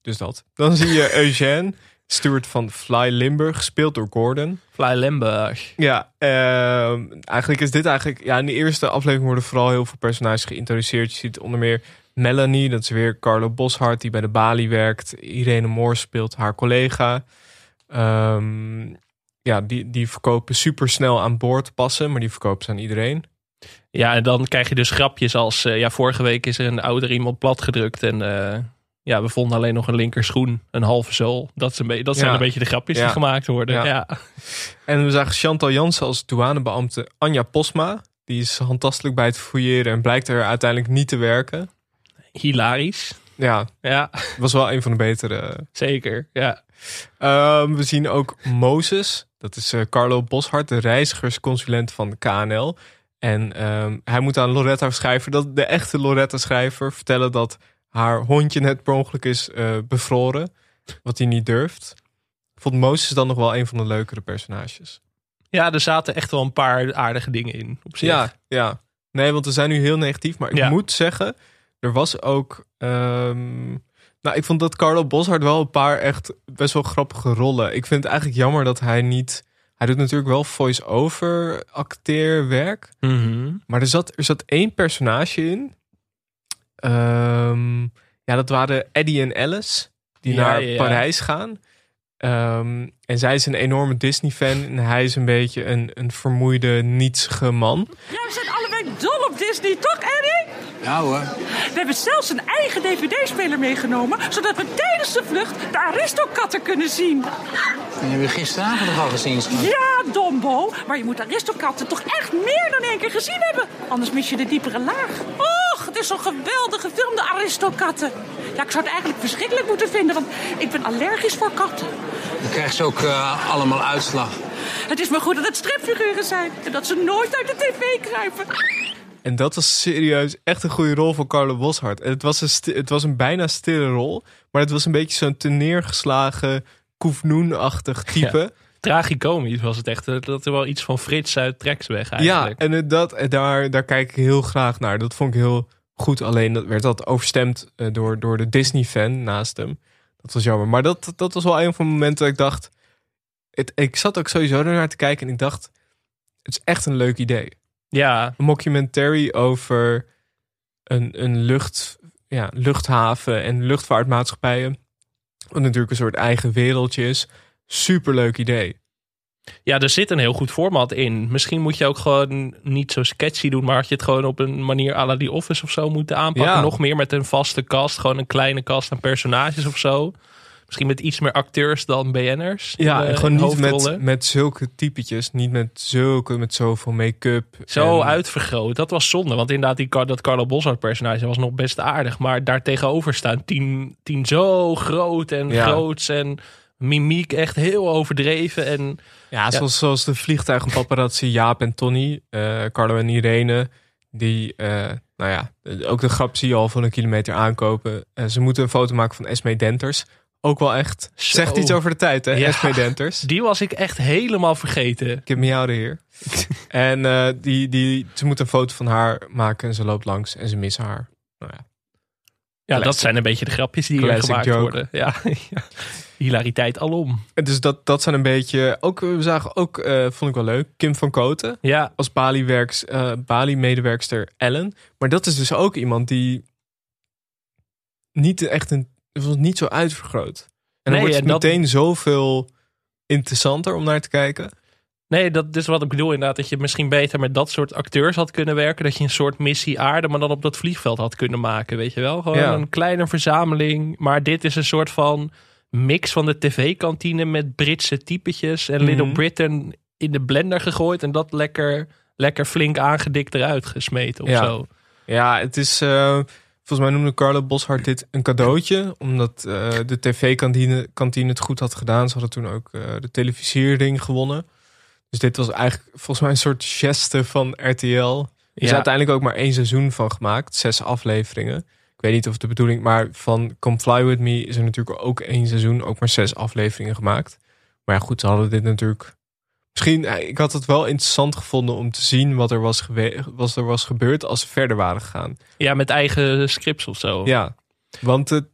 dus dat. Dan zie je Eugène. Stuart van Fly Limburg, gespeeld door Gordon. Fly Limburg. Ja, ehm, eigenlijk is dit eigenlijk... Ja, in de eerste aflevering worden vooral heel veel personages geïntroduceerd. Je ziet onder meer Melanie, dat is weer Carlo Boshart... die bij de Bali werkt. Irene Moore speelt haar collega. Ehm, ja, die, die verkopen supersnel aan boord passen... maar die verkopen ze aan iedereen. Ja, en dan krijg je dus grapjes als... eh, ja, vorige week is er een ouder iemand platgedrukt en... eh, ja, we vonden alleen nog een linkerschoen, een halve zool. Dat, is een beetje, dat zijn Ja. een beetje de grapjes Ja. die gemaakt worden. Ja. Ja. En we zagen Chantal Jansen als douanebeambte Anja Posma. Die is handtastelijk bij het fouilleren en blijkt er uiteindelijk niet te werken. Hilarisch. Ja, Ja, was wel een van de betere. zeker. Ja. Ehm, we zien ook Mozes. Dat is eh, Carlo Boshart, de reizigersconsulent van de KNL. En ehm, hij moet aan Loretta schrijver, dat de echte Loretta schrijver, vertellen dat haar hondje net per ongeluk is eh, bevroren. Wat hij niet durft. Ik vond Mozes dan nog wel een van de leukere personages. ja, er zaten echt wel een paar aardige dingen in. Op zich. Ja, ja. Nee, want we zijn nu heel negatief. Maar ik Ja. moet zeggen, er was ook... ehm, nou, ik vond dat Carlo Boshart wel een paar echt best wel grappige rollen. Ik vind het eigenlijk jammer dat hij niet... Hij doet natuurlijk wel voice-over acteerwerk. Mhm. Maar er zat, er zat één personage in. Ehm, ja, dat waren Eddie en Alice. Die Ja, naar ja, ja. Parijs gaan. Ehm, en zij is een enorme Disney-fan. En hij is een beetje een, een vermoeide, nietsige man. Ja, we zijn allebei dol op Disney, toch, Eddie? Ja hoor. We hebben zelfs een eigen dvd-speler meegenomen... zodat we tijdens de vlucht de Aristokatten kunnen zien. Die hebben we gisteravond nog al gezien. schat. Ja, Dombo, maar je moet Aristokatten toch echt meer dan één keer gezien hebben. Anders mis je de diepere laag. Het is zo'n geweldige film, de Aristokatten. Ja, ik zou het eigenlijk verschrikkelijk moeten vinden... want ik ben allergisch voor katten. Dan krijgen ze ook eh, allemaal uitslag. Het is maar goed dat het stripfiguren zijn... en dat ze nooit uit de tv kruipen. En dat was serieus echt een goede rol voor Carlo Boshart. En het was een, het was een bijna stille rol. Maar het was een beetje zo'n teneergeslagen, koefnoenachtig type. Tragicomisch was het echt. Dat er wel iets van Frits uit Treksweg Ja, eigenlijk. en het- dat, en daar, daar kijk ik heel graag naar. Dat vond ik heel goed. Alleen dat werd dat overstemd eh, door, door de Disney-fan naast hem. Dat was jammer. Maar dat, dat was wel een van de momenten dat ik dacht... Het, ik zat ook sowieso ernaar te kijken en ik dacht... Het is echt een leuk idee. ja, Een mockumentary over een, een lucht, ja, luchthaven en luchtvaartmaatschappijen. Wat natuurlijk een soort eigen wereldje is. Superleuk idee. Ja, er zit een heel goed format in. Misschien moet je ook gewoon niet zo sketchy doen, maar had je het gewoon op een manier à la die Office of zo moeten aanpakken. Ja. Nog meer met een vaste cast, gewoon een kleine cast aan personages of zo. Misschien met iets meer acteurs dan BN'ers. Ja, de- en gewoon niet met, met zulke typetjes. Niet met zulke, met zoveel make-up. Zo en- uitvergroot. Dat was zonde. Want inderdaad, die, dat Carlo Boshart personage was nog best aardig. Maar daar tegenover staan tien, tien zo groot en Ja. groots. En mimiek echt heel overdreven. En Ja, zoals, zoals de vliegtuigenpaparazzi Jaap en Tony. eh, Carlo en Irene. Die, eh, nou ja, ook de grap zie je al van een kilometer aankopen. Eh, ze moeten een foto maken van Esme Denters. Ook wel echt. Zegt iets over de tijd, hè? Ja. Esme Denters. die was ik echt helemaal vergeten. Ik heb jou de heer. en die, die, ze moet een foto van haar maken en ze loopt langs en ze missen haar. Ja. Dat zijn een beetje de grapjes die hier gemaakt joke. worden. Ja, hilariteit alom. En Dus dat, dat zijn een beetje. Ook, we zagen ook, eh, vond ik wel leuk, Kim van Koten Ja, als eh, Bali-medewerkster Ellen. Maar dat is dus ook iemand die niet echt een. Niet zo uitvergroot. En dan Nee, wordt het dat- meteen zoveel interessanter om naar te kijken. Nee, dat is wat ik bedoel inderdaad. Dat je misschien beter met dat soort acteurs had kunnen werken. Dat je een soort missie aarde, maar dan op dat vliegveld had kunnen maken. Weet je wel? Gewoon Ja. een kleine verzameling. Maar dit is een soort van mix van de tv-kantine met Britse typetjes. En Little Mhm. Britain in de blender gegooid. En dat lekker, lekker flink aangedikt eruit gesmeten of Ja. zo. Ja, het is. eh, volgens mij noemde Carlo Boshart dit een cadeautje. Omdat eh, de tv-kantine kantine het goed had gedaan. Ze hadden toen ook eh, de televisiering gewonnen. Dus dit was eigenlijk volgens mij een soort geste van RTL. Er is Ja. uiteindelijk ook maar één seizoen van gemaakt. Zes afleveringen. Ik weet niet of de bedoeling... Maar van Come Fly With Me is er natuurlijk ook één seizoen. Ook maar zes afleveringen gemaakt. Maar ja, goed, ze hadden dit natuurlijk... Misschien, eh, ik had het wel interessant gevonden om te zien wat er was, wat er was gebeurd als ze verder waren gegaan. Ja, met eigen scripts of zo. Ja, want de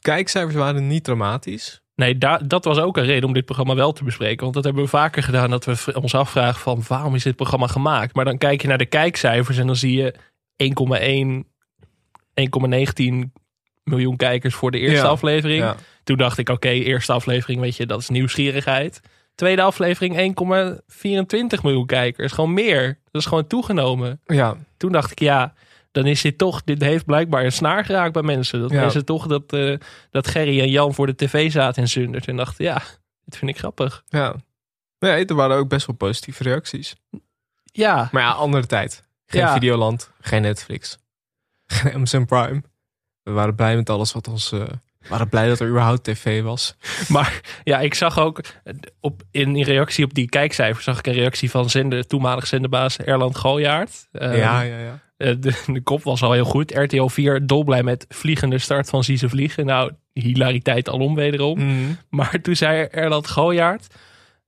kijkcijfers waren niet dramatisch. Nee, daar, dat was ook een reden om dit programma wel te bespreken. Want dat hebben we vaker gedaan. Dat we ons afvragen van waarom is dit programma gemaakt? Maar dan kijk je naar de kijkcijfers en dan zie je 1,1, 1,19 miljoen kijkers voor de eerste Ja, aflevering. ja. Toen dacht ik, oké, eerste aflevering, weet je, dat is nieuwsgierigheid. Tweede aflevering 1,24 miljoen kijkers. Gewoon meer. Dat is gewoon toegenomen. Ja, Toen dacht ik, ja, dan is dit toch, dit heeft blijkbaar een snaar geraakt bij mensen. Dat Ja. is het toch dat, eh, dat Gerry en Jan voor de tv zaten in Zundert en dachten, ja, dit vind ik grappig. ja. Nee, er waren ook best wel positieve reacties. Ja, Maar ja, andere tijd. Geen Ja. Videoland, geen Netflix, geen Amazon Prime. We waren blij met alles wat ons... eh, waren blij dat er überhaupt tv was. maar ja, ik zag ook op, in, in reactie op die kijkcijfers, zag ik een reactie van zender, toenmalig zenderbaas Erland Galjaard. Eh, ja, ja, ja. eh, de, de kop was al heel goed. RTL 4 dolblij met vliegende start van Zie ze vliegen. Nou, hilariteit alom wederom. Mhm. Maar toen zei Erland Gooijaard...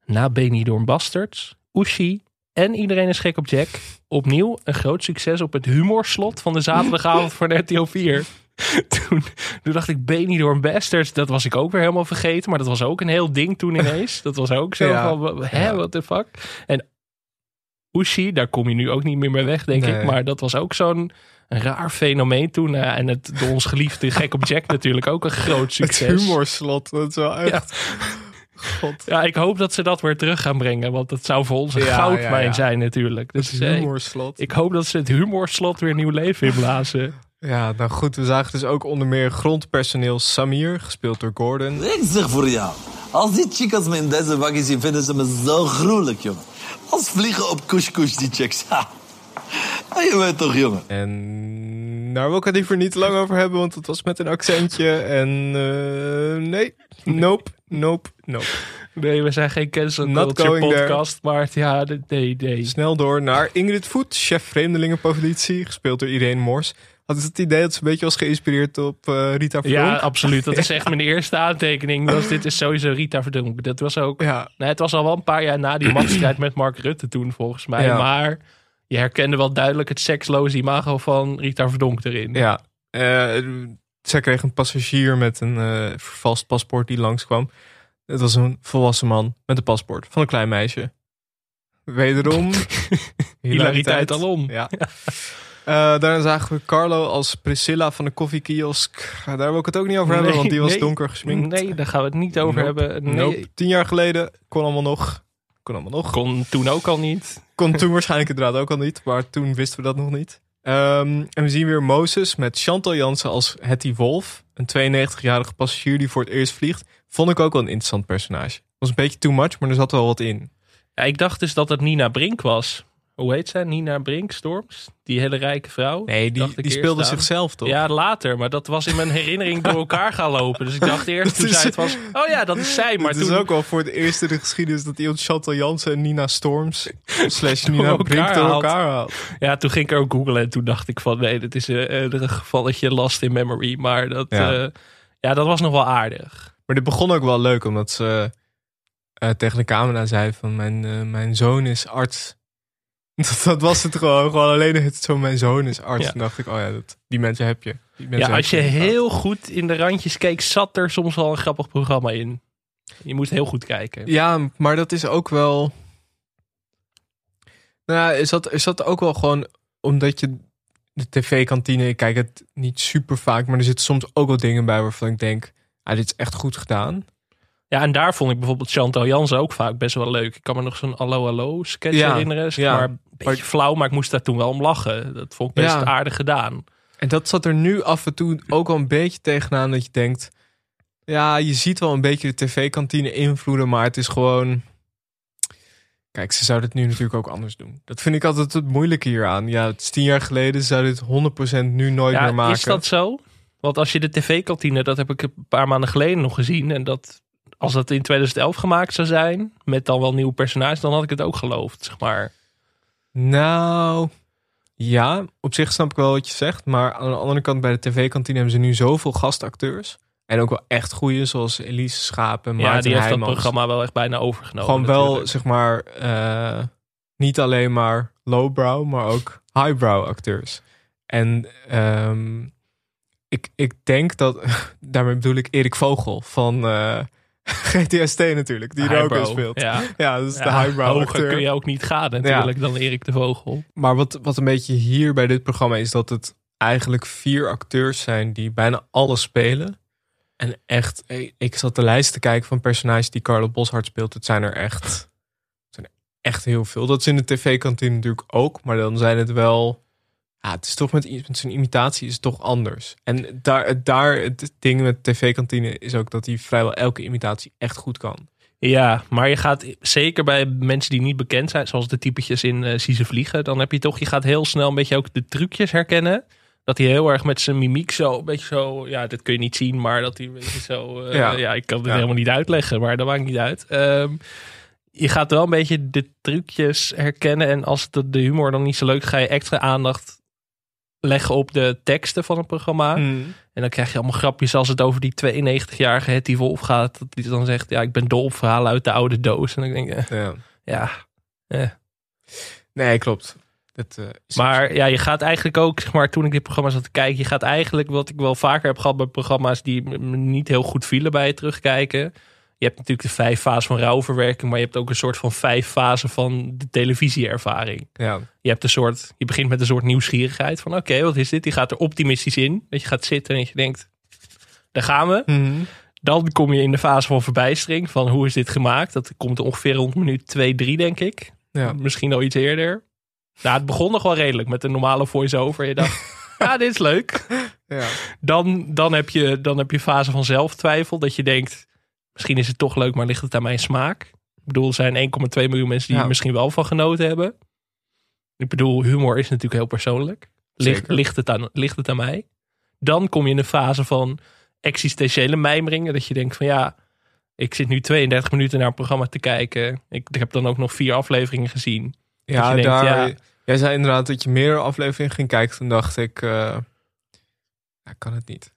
Na Benidorm Bastards, Oeshi en Iedereen is gek op Jack... opnieuw een groot succes op het humorslot van de zaterdagavond voor RTL 4. Toen, toen dacht ik Benidorm Bastards, dat was ik ook weer helemaal vergeten. Maar dat was ook een heel ding toen ineens. Dat was ook zo Ja. van, hè, Ja. what the fuck? En Oeshi, daar kom je nu ook niet meer mee weg, denk Nee. ik. Maar dat was ook zo'n raar fenomeen toen. Ja, en het door ons geliefde gek op Jack natuurlijk ook een groot Het succes. humorslot, dat is wel echt... God. Ja, ik hoop dat ze dat weer terug gaan brengen. Want dat zou voor ons een Ja, goudmijn ja, ja. zijn natuurlijk. Het Dus eh, humorslot. ik hoop dat ze het humorslot weer nieuw leven inblazen. Ja, nou goed, we zagen dus ook onder meer grondpersoneel Samir, gespeeld door Gordon. Ik zeg voor jou. Als die chicas me in deze wagen zien, vinden ze me zo gruwelijk, jongen. Als vliegen op kush-kush, die chicks. Ha. Je weet toch, jongen. En daar wil ik het liever niet lang over hebben, want het was met een accentje. En eh, nee, nope, nope, nope. Nee, we zijn geen cancel Not culture there. podcast. Maar ja, de- nee, nee. Snel door naar Ingrid Voet, chef vreemdelingenpolitie, gespeeld door Irene Mors. Had het idee dat ze een beetje was geïnspireerd op eh, Rita Verdonk? Ja, absoluut. Dat is echt mijn eerste aantekening. Was, dit is sowieso Rita Verdonk. Dat was ook... Ja, Nee, het was al wel een paar jaar na die machtsstrijd met Mark Rutte toen, volgens mij. Ja. Maar je herkende wel duidelijk het seksloze imago van Rita Verdonk erin. ja. Eh, zij kreeg een passagier met een vervalst paspoort die langskwam. Het was een volwassen man met een paspoort van een klein meisje. Wederom Hilariteit alom. Ja. Eh, daarna zagen we Carlo als Priscilla van de koffiekiosk. Daar wil ik het ook niet over hebben, Nee, want die was nee. donker gesminkt. Nee, daar gaan we het niet over Nope. hebben. Nee, Nope. Tien jaar geleden kon allemaal nog. Kon allemaal nog. kon toen ook al niet. Kon toen waarschijnlijk inderdaad ook al niet, maar toen wisten we dat nog niet. Ehm, en we zien weer Moses met Chantal Jansen als Hetty Wolf. Een 92-jarige passagier die voor het eerst vliegt. Vond ik ook wel een interessant personage. Was een beetje too much, maar er zat wel wat in. Ja, ik dacht dus dat het Nina Brink was. Hoe heet zij? Nina Brink Storms? Die hele rijke vrouw? Nee, die, die speelde aan. zichzelf toch? Ja, later. Maar dat was in mijn herinnering door elkaar gaan lopen. Dus ik dacht eerst Dat toen is- zij het was... Oh ja, dat is zij. Maar het toen... is ook wel voor het eerst in de geschiedenis dat iemand Chantal Jansen en Nina Storms slash Nina elkaar Brink door elkaar haalt. Ja, toen ging ik ook googlen en toen dacht ik van... Nee, dit is een, een gevalletje last in memory. Maar dat, Ja. ja. ja, dat was nog wel aardig. Maar dit begon ook wel leuk, omdat ze eh, tegen de camera zei van mijn, eh, mijn zoon is arts. Dat, dat was het gewoon. Gewoon alleen het zo mijn zoon is arts. Ja. Dacht ik, oh ja, dat, die mensen heb je. Die mensen Ja, als je heel goed in de randjes keek... zat er soms wel een grappig programma in. Je moet heel goed kijken. Ja, maar dat is ook wel... Nou ja, is dat, is dat ook wel gewoon omdat je de tv-kantine... Ik kijk het niet super vaak, maar er zitten soms ook wel dingen bij waarvan ik denk... Ah, dit is echt goed gedaan. Ja, en daar vond ik bijvoorbeeld Chantal Jansen ook vaak best wel leuk. Ik kan me nog zo'n Allo Allo sketch Ja, herinneren. Ja. maar beetje flauw, maar ik moest daar toen wel om lachen. Dat vond ik best Ja. aardig gedaan. En dat zat er nu af en toe ook wel een beetje tegenaan dat je denkt... Ja, je ziet wel een beetje de tv-kantine invloeden, maar het is gewoon... Kijk, ze zouden het nu natuurlijk ook anders doen. Dat vind ik altijd het moeilijke hieraan. Ja, het is tien jaar geleden, ze zouden dit 100% nu nooit Ja, meer maken. is dat zo? Want als je de tv-kantine, dat heb ik een paar maanden geleden nog gezien. En dat als dat in 2011 gemaakt zou zijn, met dan wel nieuwe personages, dan had ik het ook geloofd, zeg maar. Nou, ja, op zich snap ik wel wat je zegt. Maar aan de andere kant, bij de tv-kantine hebben ze nu zoveel gastacteurs. En ook wel echt goeie, zoals Elise Schapen, ja, Maarten die heeft dat Heijmans. programma wel echt bijna overgenomen. Gewoon wel, natuurlijk. zeg maar, eh, niet alleen maar lowbrow, maar ook highbrow acteurs. En ehm, ik, ik denk dat, daarmee bedoel ik Erik Vogel van, eh, GTST natuurlijk, die er ook in speelt. Ja, Ja, dat is de Ja, highbrow Hoger acteur. kun je ook niet gaan natuurlijk dan Erik de Vogel. Maar wat, wat een beetje hier bij dit programma is dat het eigenlijk vier acteurs zijn die bijna alles spelen. En echt, ik- ik zat de lijst te kijken van personages die Carlo Boshart speelt. Het zijn er echt, het zijn er echt heel veel. Dat is in de tv-kantine natuurlijk ook, maar dan zijn het wel. Ja, het is toch met, met zijn imitatie is het toch anders. En daar, daar het ding met tv-kantine is ook dat hij vrijwel elke imitatie echt goed kan. Ja, maar je gaat zeker bij mensen die niet bekend zijn, zoals de typetjes in eh Zie ze vliegen, dan heb je toch, je gaat heel snel een beetje ook de trucjes herkennen. Dat hij heel erg met zijn mimiek zo, een beetje zo, ja, dit kun je niet zien, maar dat hij een beetje zo, eh, Ja. ja. ik kan het Ja. helemaal niet uitleggen, maar dat maakt niet uit. Ehm, je gaat wel een beetje de trucjes herkennen en als de, de humor dan niet zo leuk, ga je extra aandacht leggen op de teksten van het programma. Mm. En dan krijg je allemaal grapjes als het over die 92-jarige Hetty Wolf gaat. Dat die dan zegt, ja, ik ben dol op verhalen uit de oude doos. En dan denk ik, Ja. ja. eh. Nee, klopt. Dat, eh, Maar ja, je gaat eigenlijk ook, zeg maar, toen ik dit programma zat te kijken, je gaat eigenlijk, wat ik wel vaker heb gehad bij programma's die me niet heel goed vielen bij het terugkijken. Je hebt natuurlijk de vijf fasen van rouwverwerking, maar je hebt ook een soort van vijf fasen van de televisieervaring. ja. Je hebt een soort, je begint met een soort nieuwsgierigheid van, oké, wat is dit? Je gaat er optimistisch in. Dat je gaat zitten en je denkt, daar gaan we. Mhm. Dan kom je in de fase van verbijstering. Van hoe is dit gemaakt? Dat komt ongeveer rond minuut 2, 3, denk ik. Ja. Misschien al iets eerder. Nou, het begon nog wel redelijk met een normale voice-over. Je dacht, ja, dit is leuk. Ja. Dan, dan, heb je, dan heb je fase van zelftwijfel. Dat je denkt, misschien is het toch leuk, maar ligt het aan mijn smaak? Ik bedoel, er zijn 1,2 miljoen mensen die Ja. er misschien wel van genoten hebben. Ik bedoel, humor is natuurlijk heel persoonlijk. Ligt, ligt, het aan, ligt het aan mij? Dan kom je in de fase van existentiële mijmeringen. Dat je denkt van ja, ik zit nu 32 minuten naar een programma te kijken. Ik, ik heb dan ook nog vier afleveringen gezien. Ja, denkt, daar, ja. jij zei inderdaad dat je meer afleveringen ging kijken. Toen dacht ik, eh ja, kan het niet.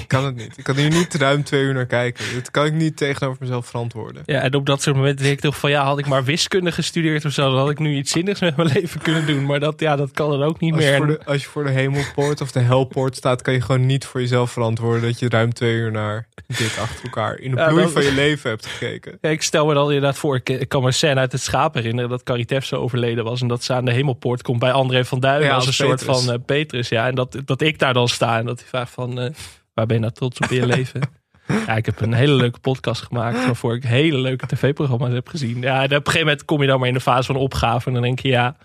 Ik kan het niet. Ik kan hier niet ruim twee uur naar kijken. Dat kan ik niet tegenover mezelf verantwoorden. Ja, en op dat soort momenten denk ik toch van ja, had ik maar wiskunde gestudeerd of zo, dan had ik nu iets zinnigs met mijn leven kunnen doen. Maar dat, ja, dat kan dan ook niet Als je, meer. voor de, als je voor de hemelpoort of de helpoort staat, kan je gewoon niet voor jezelf verantwoorden dat je ruim twee uur naar dit achter elkaar in de Ja, bloei dat- van je leven hebt gekeken. Ja, ik stel me dan inderdaad voor, ik, ik kan me een scène uit het schaap herinneren dat Carrie Tefse overleden was en dat ze aan de hemelpoort komt bij André van Duin Ja, als een soort van eh, Petrus. Ja, en dat, dat ik daar dan sta en dat hij vraagt van, eh, waar ben je nou trots op in je leven? Ja, ik heb een hele leuke podcast gemaakt waarvoor ik hele leuke tv-programma's heb gezien. Ja, en op een gegeven moment kom je dan maar in de fase van opgave en dan denk je, ja,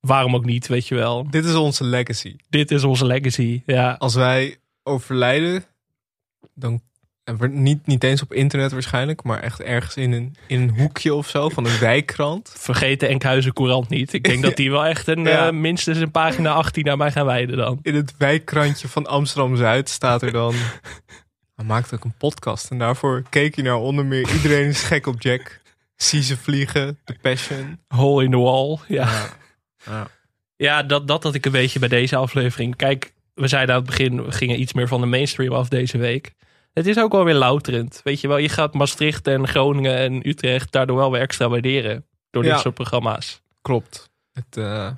waarom ook niet, weet je wel. Dit is onze legacy. Dit is onze legacy, ja. Als wij overlijden, dan en niet, niet eens op internet waarschijnlijk, maar echt ergens in een, in een hoekje of zo van een wijkkrant. Vergeet de Enkhuizen Courant niet. Ik denk dat die wel echt een, Ja. eh, minstens een pagina 18 naar mij gaan wijden dan. In het wijkkrantje van Amsterdam Zuid staat er dan. Hij maakt ook een podcast en daarvoor keek je naar onder meer iedereen is gek op Jack. Zie ze vliegen, The Passion. Hole in the wall, ja. Ja. Ja, dat, dat had ik een beetje bij deze aflevering. Kijk, we zeiden aan het begin, we gingen iets meer van de mainstream af deze week. Het is ook wel weer louterend. Weet je wel, je gaat Maastricht en Groningen en Utrecht daardoor wel weer extra waarderen. Door dit soort programma's. Klopt. Het, eh,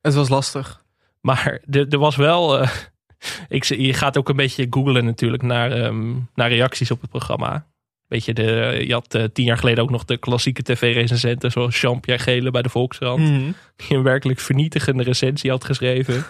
het was lastig. Maar er, er was wel. eh, ik, je gaat ook een beetje googlen natuurlijk naar, ehm, naar reacties op het programma. Weet je, de, je had eh, tien jaar geleden ook nog de klassieke tv-recensenten zoals Jean-Pierre Gele bij de Volkskrant. Mhm. Die een werkelijk vernietigende recensie had geschreven.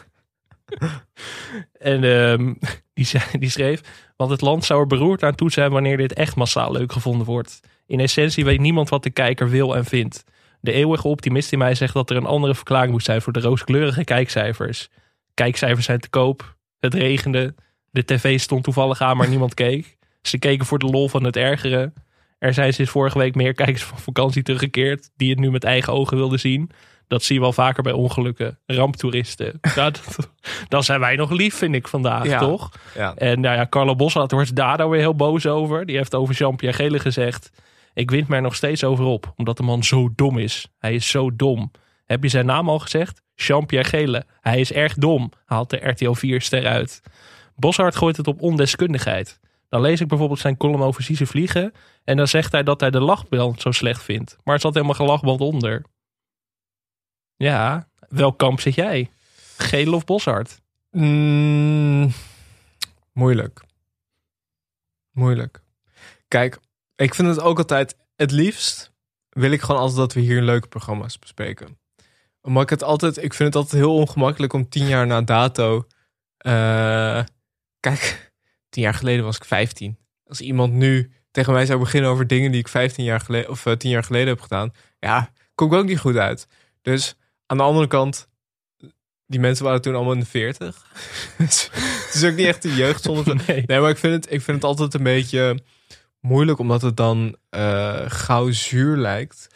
en ehm, die, zei, die schreef, want het land zou er beroerd aan toe zijn wanneer dit echt massaal leuk gevonden wordt. In essentie weet niemand wat de kijker wil en vindt. De eeuwige optimist in mij zegt dat er een andere verklaring moet zijn voor de rooskleurige kijkcijfers. Kijkcijfers zijn te koop, het regende, de tv stond toevallig aan maar niemand keek. Ze keken voor de lol van het ergeren. Er zijn sinds vorige week meer kijkers van vakantie teruggekeerd die het nu met eigen ogen wilden zien. Dat zie je wel vaker bij ongelukken. Ramptoeristen. Ja, dat, dan zijn wij nog lief, vind ik vandaag, Ja. toch? Ja. En nou ja, Carlo Bossart wordt daar dan weer heel boos over. Die heeft over Jean-Pierre Gele gezegd. Ik wind mij er nog steeds over op, omdat de man zo dom is. Hij is zo dom. Heb je zijn naam al gezegd? Jean-Pierre Gele. Hij is erg dom, haalt de RTL 4 ster uit. Boshart gooit het op ondeskundigheid. Dan lees ik bijvoorbeeld zijn column over Zieze vliegen. En dan zegt hij dat hij de lachband zo slecht vindt. Maar er zat helemaal geen lachband onder. Ja, welk kamp zit jij? Gele of Boshart? Mm, moeilijk. Moeilijk. Kijk, ik vind het ook altijd het liefst wil ik gewoon altijd dat we hier leuke programma's bespreken. Omdat ik het altijd, ik vind het altijd heel ongemakkelijk om tien jaar na dato. eh, kijk, tien jaar geleden was ik 15. Als iemand nu tegen mij zou beginnen over dingen die ik 15 jaar geleden of eh, 10 jaar geleden heb gedaan, ja, kom ik ook niet goed uit. Dus aan de andere kant, die mensen waren toen allemaal in de 40. Dus het is ook niet echt de jeugdzonde. van- Nee. Nee, maar ik vind, het, ik vind het altijd een beetje moeilijk, omdat het dan eh, gauw zuur lijkt.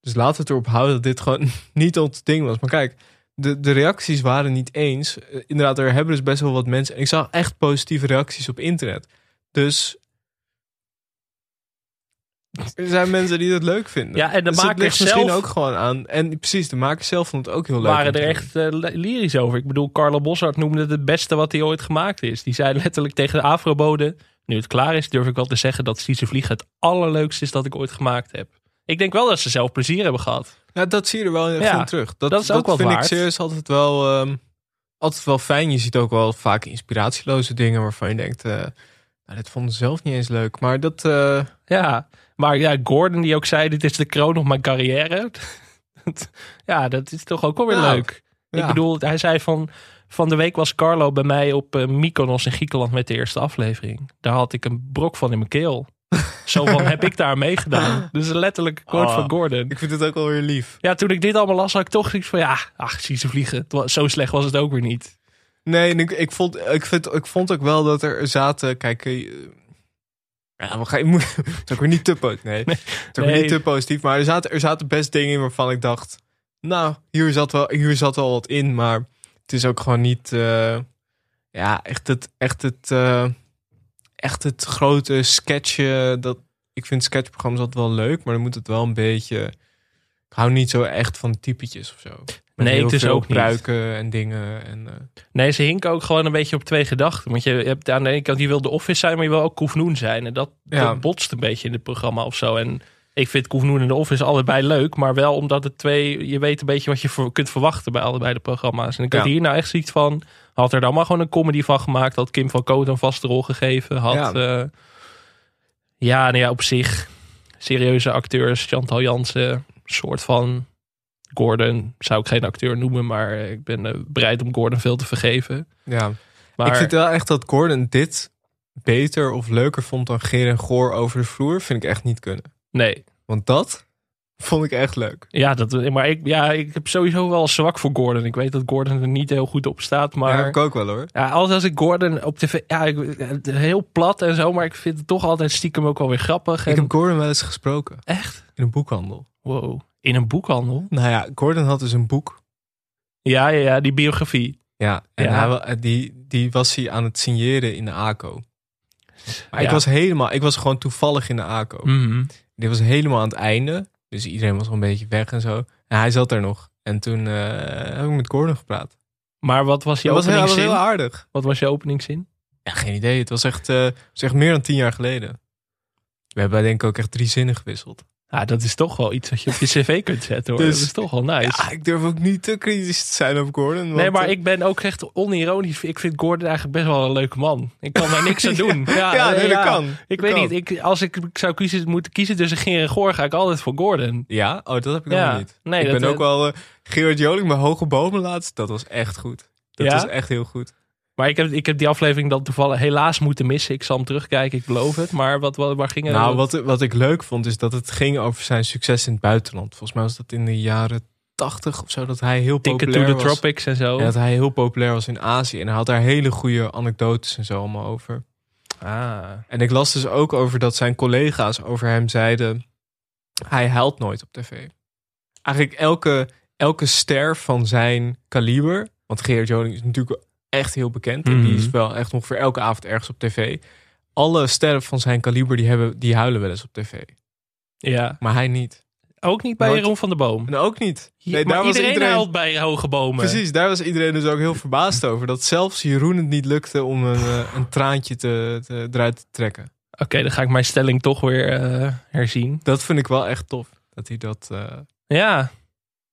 Dus laten we het erop houden dat dit gewoon niet ons ding was. Maar kijk, de, de reacties waren niet eens. Eh, inderdaad, er hebben dus best wel wat mensen. En ik zag echt positieve reacties op internet. Dus er zijn mensen die dat leuk vinden. Ja, en de Dus ligt misschien ook gewoon aan. En precies, de makers zelf vond het ook heel leuk. waren er echt eh, lyrisch over. Ik bedoel, Carlo Bossart noemde het het beste wat hij ooit gemaakt is. Die zei letterlijk tegen de Afrobode... Nu het klaar is, durf ik wel te zeggen dat Sietse Vliegen het allerleukste is dat ik ooit gemaakt heb. Ik denk wel dat ze zelf plezier hebben gehad. Ja, dat zie je er wel Ja, in terug. Dat, dat is ook wel vind waard. ik serieus altijd wel, ehm, altijd wel fijn. Je ziet ook wel vaak inspiratieloze dingen waarvan je denkt... eh, nou, dit vonden ze zelf niet eens leuk. Maar dat... eh, Ja, maar ja, Gordon die ook zei, dit is de kroon op mijn carrière. ja, dat is toch ook wel weer Nou, leuk. Ik bedoel, hij zei van, van de week was Carlo bij mij op eh, Mykonos in Griekenland met de eerste aflevering. Daar had ik een brok van in mijn keel. Zo van, heb ik daar meegedaan? Dus een letterlijke quote Oh, van Gordon. Ik vind het ook wel weer lief. Ja, toen ik dit allemaal las, had ik toch zoiets van, ja, ach, zie ze vliegen. Was- Zo slecht was het ook weer niet. Nee, ik, vond, ik, vind, ik vond ook wel dat er zaten... Kijk, eh, ja, we gaan, je moet, ook weer niet te positief. Nee, ook Nee. niet te positief. Maar er zaten, er zaten best dingen in waarvan ik dacht... Nou, hier zat wel, hier zat wel wat in. Maar het is ook gewoon niet... eh, ja, echt het... Echt het eh, echt het grote sketchen. Dat, ik vind sketchprogramma's altijd wel leuk, maar dan moet het wel een beetje. Ik hou niet zo echt van typetjes of zo. Met Nee, is veel ook niet. pruiken en dingen. En, eh, Nee, ze hinken ook gewoon een beetje op twee gedachten. Want je hebt aan de ene kant, je wil de office zijn, maar je wil ook Koefnoen zijn. En dat, Ja. dat botst een beetje in het programma of zo. En ik vind Koefnoen en de office allebei leuk. Maar wel omdat het twee, je weet een beetje wat je voor, kunt verwachten bij allebei de programma's. En ik had Ja. hier nou echt zoiets van, had er dan maar gewoon een comedy van gemaakt. Had Kim van Koot een vaste rol gegeven. Had, Ja. ja, ja, nou ja, op zich serieuze acteurs. Chantal Jansen, soort van... Gordon zou ik geen acteur noemen, maar ik ben eh, bereid om Gordon veel te vergeven. ja. Maar Ik vind wel echt dat Gordon dit beter of leuker vond dan Geer en Goor over de vloer. Vind ik echt niet kunnen. nee, Want dat vond ik echt leuk. ja, dat, maar ik, ja, ik heb sowieso wel zwak voor Gordon. Ik weet dat Gordon er niet heel goed op staat, Maar maar ik ook wel hoor. ja, altijd als ik Gordon op tv, ja, ik, heel plat en zo, maar ik vind het toch altijd stiekem ook wel weer grappig. En, Ik heb Gordon wel eens gesproken. Echt? In een boekhandel. Wow, in een boekhandel? Nou ja, Gordon had dus een boek. Ja, ja, ja, die biografie. Ja, en Ja. Hij, wa- die, die was hij aan het signeren in de ACO. Maar ik Ja. was helemaal, ik was gewoon toevallig in de ACO. Mhm. Die was helemaal aan het einde. Dus iedereen was al een beetje weg en zo. En hij zat er nog. En toen eh, heb ik met Gordon gepraat. Maar wat was je Dat was, heel, dat was heel aardig. Wat was je openingszin? Ja, geen idee. Het was echt, eh, het was echt meer dan tien jaar geleden. We hebben denk ik ook echt drie zinnen gewisseld. Ja, dat is toch wel iets wat je op je cv kunt zetten hoor. Dus- dat is toch wel nice. Ja, ik durf ook niet te kritisch te zijn op Gordon. want, Nee, maar eh, ik ben ook echt onironisch. Ik vind Gordon eigenlijk best wel een leuke man. Ik kan daar niks aan doen. Ja, Ja, nee, dat kan. Ik Dat weet kan. niet. Ik, als ik zou kiezen, moeten kiezen tussen Geer en Goor, ga ik altijd voor Gordon. Ja? Oh, dat heb ik nog niet. Nee, ik dat- ben ook wel... Gerard Joling bij Hoge Bomen laatst. Dat was echt goed. Dat was echt heel goed. Maar ik heb, ik heb die aflevering dan toevallig helaas moeten missen. Ik zal hem terugkijken, ik beloof het. Maar wat, wat, waar ging het? Nou, wat, wat ik leuk vond is dat het ging over zijn succes in het buitenland. Volgens mij was dat in de jaren tachtig of zo. Dat hij heel Ticket to populair the was. Tropics en zo. Ja, dat hij heel populair was in Azië. En hij had daar hele goede anekdotes en zo allemaal over. Ah. En ik las dus ook over dat zijn collega's over hem zeiden... Hij huilt nooit op tv. Eigenlijk elke, elke ster van zijn kaliber... Want Gerard Joling is natuurlijk echt heel bekend. En die Mhm. is wel echt ongeveer elke avond ergens op tv. Alle sterren van zijn kaliber die, hebben, die huilen wel eens op tv. Ja. Maar hij niet. Ook niet bij. Jeroen van der Boom. En ook niet. Nee, maar daar was iedereen, iedereen... huilt bij hoge bomen. Precies, daar was iedereen dus ook heel verbaasd over. Dat zelfs Jeroen het niet lukte om een, eh, een traantje te, te, eruit te trekken. Oké, dan ga ik mijn stelling toch weer eh, herzien. Dat vind ik wel echt tof. Dat hij dat... eh, Ja.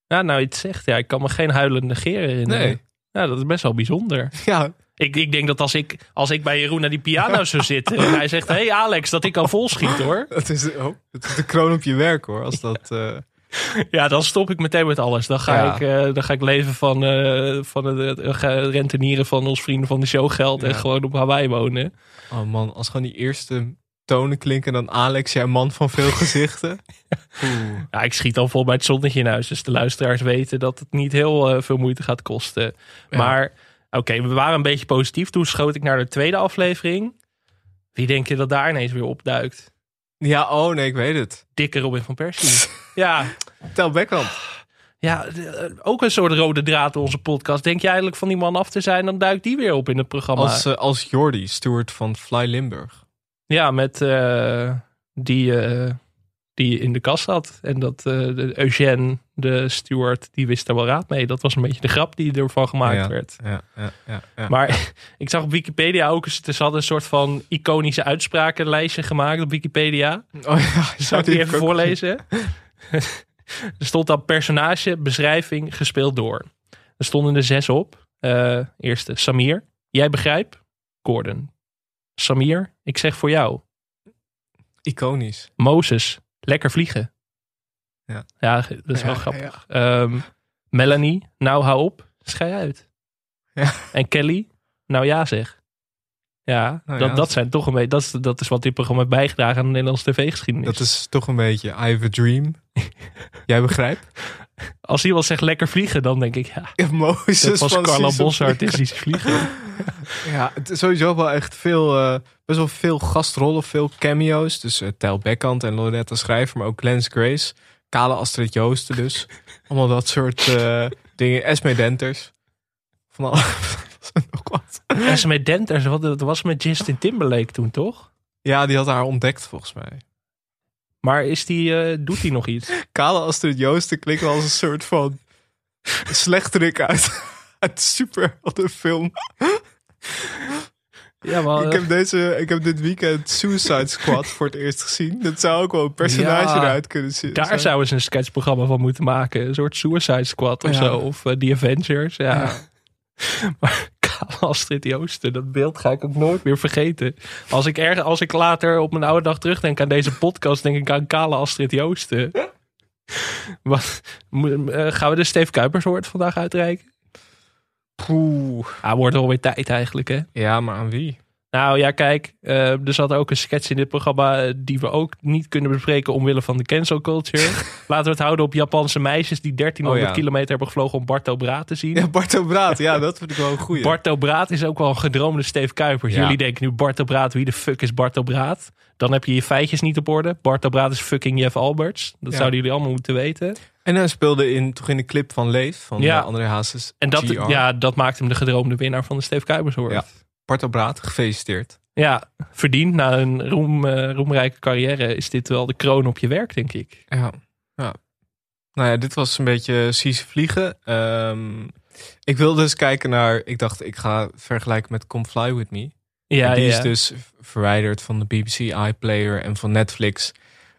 Ja, nou, iets zegt. Ja, ik kan me geen huilende negeren herinneren. Nee. Ja, dat is best wel bijzonder. Ja, Ik, ik denk dat als ik, als ik bij Jeroen naar die piano zou zitten en hij zegt: hey Alex, dat ik al vol schiet hoor. Dat is, oh, is de kroon op je werk hoor. Als dat, eh, Ja, dan stop ik meteen met alles. Dan ga, Ja. ik, eh, dan ga ik leven van, eh, van het rentenieren van ons vrienden van de show geld en Ja. gewoon op Hawaii wonen. Oh man, als gewoon die eerste tonen klinken, dan Alex, jij man van veel gezichten. Ja, ik schiet al vol bij het zonnetje in huis. Dus de luisteraars weten dat het niet heel eh, veel moeite gaat kosten. Ja. Maar oké, we waren een beetje positief. Toen schoot ik naar de tweede aflevering. Wie denk je dat daar ineens weer opduikt? Ja, oh nee, ik weet het. Dikke Robin van Persie. ja, Tel ja, eh, ook een soort rode draad in onze podcast. Denk je eigenlijk van die man af te zijn, dan duikt die weer op in het programma. Als, eh, als Jordi, steward van Fly Limburg. Ja, met eh, die, eh, die in de kast zat. En dat eh, de Eugène, de steward, die wist er wel raad mee. Dat was een beetje de grap die ervan gemaakt ja, werd. Ja, ja, ja, ja. Maar ik zag op Wikipedia ook eens, ze hadden een soort van iconische uitsprakenlijstje gemaakt op Wikipedia. oh ja, ik die even ook- voorlezen? er stond dan personage, beschrijving, gespeeld door. Er stonden er zes op. Eerste, Samir. Jij begrijpt? Gordon. Samir, ik zeg voor jou. Iconisch. Mozes, lekker vliegen. Ja. Ja, dat is wel Ja, grappig. Ehm, Melanie, nou hou op, schei uit. Ja. En Kelly, nou ja zeg. Ja, Nou dat, dat zijn toch een beetje, dat is, dat is wat dit programma heeft bijgedragen aan de Nederlandse tv-geschiedenis. Dat is toch een beetje I have a dream. Jij begrijpt? Als iemand zegt lekker vliegen, dan denk ik, ja, Ja, Mozes dat was Season Boshart is Vliegen. iets vliegen. Ja, het is sowieso wel echt veel, eh, best wel veel gastrollen, veel cameo's. Dus eh Tel Beckhand en Loretta Schrijver, maar ook Glens Grace. Kale Astrid Joosten dus. Allemaal dat soort eh, dingen. Esme Denters. Van al, nog wat. Met Denters, wat dat was met Justin Timberlake toen, toch? Ja, die had haar ontdekt volgens mij. Maar is die, eh, doet hij nog iets? Kale Astrid Joosten klinkt wel als een soort van slechterik uit, uit film. Ja, maar, Ik heb, deze, ik heb dit weekend Suicide Squad voor het eerst gezien. Dat zou ook wel een personage Ja, eruit kunnen zitten. Daar zouden ze een sketchprogramma van moeten maken. Een soort Suicide Squad of Ja. zo. Of eh, The Avengers. Ja. Maar Astrid Joosten, dat beeld ga ik ook nooit meer vergeten. Als ik, erg, als ik later op mijn oude dag terugdenk aan deze podcast, denk ik aan Kale Astrid Joosten. Wat, eh, gaan we de Steve Kuipers woord vandaag uitreiken? Poeh. Ah, wordt alweer tijd eigenlijk, hè? Ja, maar aan wie? Nou ja, kijk, eh, er zat ook een sketch in dit programma eh, die we ook niet kunnen bespreken omwille van de cancel culture. Laten we het houden op Japanse meisjes die 1300 Oh ja. kilometer hebben gevlogen om Barto Braat te zien. Ja, Barto Braat. Ja, dat vind ik wel een goeie. Barto Braat is ook wel een gedroomde Steve Kuipers. Ja. Jullie denken nu Barto Braat, wie de fuck is Barto Braat? Dan heb je je feitjes niet op orde. Barto Braat is fucking Jeff Alberts. Dat Ja. zouden jullie allemaal moeten weten. En hij speelde in, toch in de clip van Leef van ja. André Hazes. En dat, GR. ja, dat maakt hem de gedroomde winnaar van de Steve Kuipers hoor. Ja. Barto Braat, gefeliciteerd. Ja, verdiend na een roem, eh, roemrijke carrière is dit wel de kroon op je werk, denk ik. Ja. ja. Nou ja, dit was een beetje Sies Vliegen. Ehm, ik wilde dus kijken naar... Ik dacht, ik ga vergelijken met Come Fly With Me. Ja, die ja. is dus verwijderd van de BBC iPlayer en van Netflix.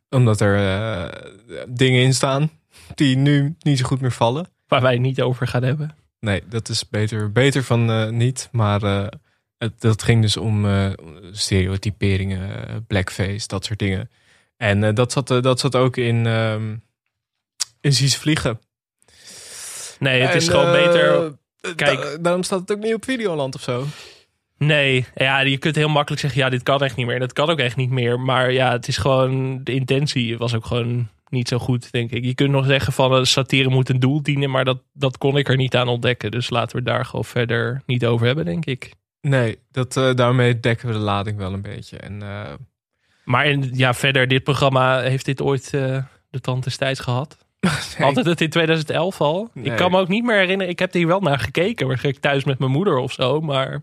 Omdat er eh, dingen in staan die nu niet zo goed meer vallen. Waar wij het niet over gaan hebben. Nee, dat is beter, beter van eh, niet. Maar het, dat ging dus om eh, stereotyperingen, eh, blackface, dat soort dingen. En eh, dat, zat, dat zat ook in, ehm in Zies Vliegen. Nee, het is En, gewoon beter. Kijk. da- daarom staat het ook niet op Videoland of zo. Nee, ja, je kunt heel makkelijk zeggen, ja, dit kan echt niet meer. Dat kan ook echt niet meer. Maar ja, het is gewoon, de intentie was ook gewoon niet zo goed, denk ik. Je kunt nog zeggen van, satire moet een doel dienen, maar dat, dat kon ik er niet aan ontdekken. Dus laten we daar gewoon verder niet over hebben, denk ik. Nee, dat, eh, daarmee dekken we de lading wel een beetje. En eh, Maar in, ja, verder, dit programma, heeft dit ooit eh, de tand des tijds gehad? nee. Altijd het in 2011 al? Nee. Ik kan me ook niet meer herinneren. Ik heb er hier wel naar gekeken. Waarschijnlijk thuis met mijn moeder of zo. Maar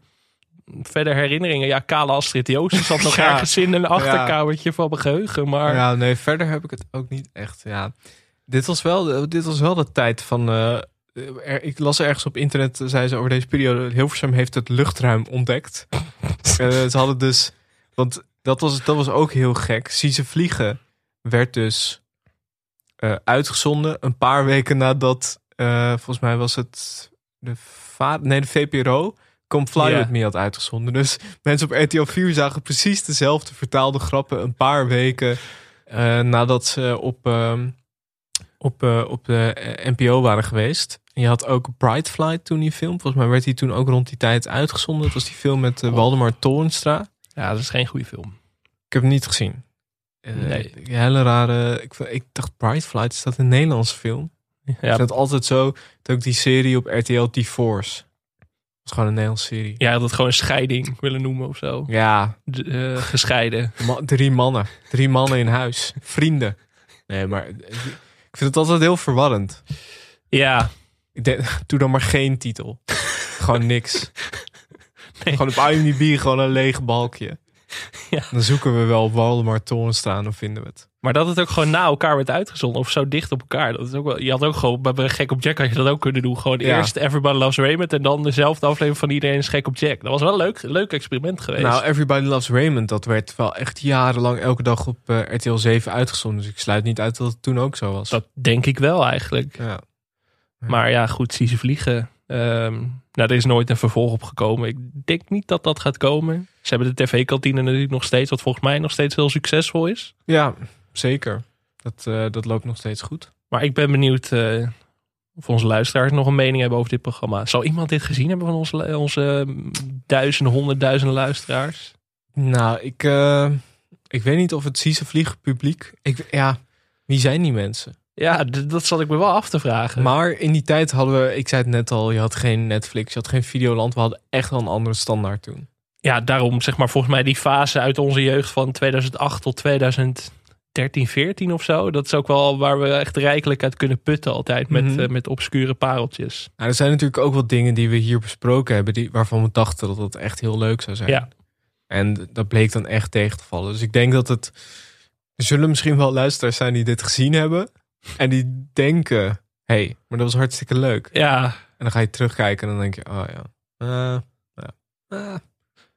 verder herinneringen. Ja, Kale Astrid Joosten zat nog Ja. ergens in een achterkamertje van mijn geheugen. Maar Ja, nee, verder heb ik het ook niet echt. Ja. Dit, was wel, dit was wel de tijd van. Eh, er- ik las ergens op internet, zei ze over deze periode. Hilversum heeft het luchtruim ontdekt. Eh, ze hadden dus. Want dat was, dat was ook heel gek. Zie ze vliegen werd dus eh, uitgezonden een paar weken nadat. eh, volgens mij was het de, va- nee, de VPRO Come Fly. With Me had uitgezonden. Dus mensen op RTL 4 zagen precies dezelfde vertaalde grappen een paar weken eh, nadat ze op, ehm, op, eh, op de eh, NPO waren geweest. En je had ook Bright Flight toen die film. Volgens mij werd die toen ook rond die tijd uitgezonden. Dat was die film met eh, Waldemar Torenstra. Ja, dat is geen goede film. Ik heb hem niet gezien. Eh, Nee. hele rare. Ik, ik dacht Bright Flight is dat een Nederlandse film? Ja, vind het altijd zo. Dat ook die serie op RTL T-Force. Dat is gewoon een Nederlandse serie. ja, dat gewoon een scheiding willen noemen of zo. Ja, D- eh, gescheiden. ma- drie mannen. Drie mannen in huis. Vrienden. Nee, maar ik vind het altijd heel verwarrend. Ja, Ik denk, doe dan maar geen titel. gewoon niks. Nee. Gewoon op IMDb gewoon een leeg balkje. Ja. Dan zoeken we wel Waldemar Torenstra en dan vinden we het. maar dat het ook gewoon na elkaar werd uitgezonden. Of zo dicht op elkaar. Dat is ook wel, je had ook gewoon bij Gek op Jack had je dat ook kunnen doen. Gewoon Ja. eerst Everybody Loves Raymond. En dan dezelfde aflevering van Iedereen is Gek op Jack. Dat was wel een leuk, leuk experiment geweest. Nou, Everybody Loves Raymond, dat werd wel echt jarenlang elke dag op eh, RTL 7 uitgezonden. Dus ik sluit niet uit dat het toen ook zo was. dat denk ik wel eigenlijk. Ja. Maar ja, goed, zie ze vliegen. Ehm, nou, er is nooit een vervolg op gekomen. Ik denk niet dat dat gaat komen. Ze hebben de tv-kantine natuurlijk nog steeds, wat volgens mij nog steeds heel succesvol is. ja, zeker. Dat, eh, dat loopt nog steeds goed. Maar ik ben benieuwd eh, of onze luisteraars nog een mening hebben over dit programma. Zal iemand dit gezien hebben van onze, onze mm, duizenden, honderdduizenden luisteraars? Nou, ik, eh, ik weet niet of het Zie ze vliegen publiek. Ik, ja, wie zijn die mensen? Ja, dat zat ik me wel af te vragen. Maar in die tijd hadden we, ik zei het net al, je had geen Netflix, je had geen Videoland. We hadden echt wel een andere standaard toen. ja, daarom zeg maar volgens mij die fase uit onze jeugd van 2008 tot 2013, 14 of zo. Dat is ook wel waar we echt rijkelijk uit kunnen putten altijd met, Mhm. eh, met obscure pareltjes. Nou, er zijn natuurlijk ook wat dingen die we hier besproken hebben, die, waarvan we dachten dat het echt heel leuk zou zijn. Ja. En dat bleek dan echt tegen te vallen. Dus ik denk dat het. Er zullen misschien wel luisteraars zijn die dit gezien hebben. En die denken: hé, hey, maar dat was hartstikke leuk. Ja, En dan ga je terugkijken en dan denk je: oh ja. eh, ja. eh.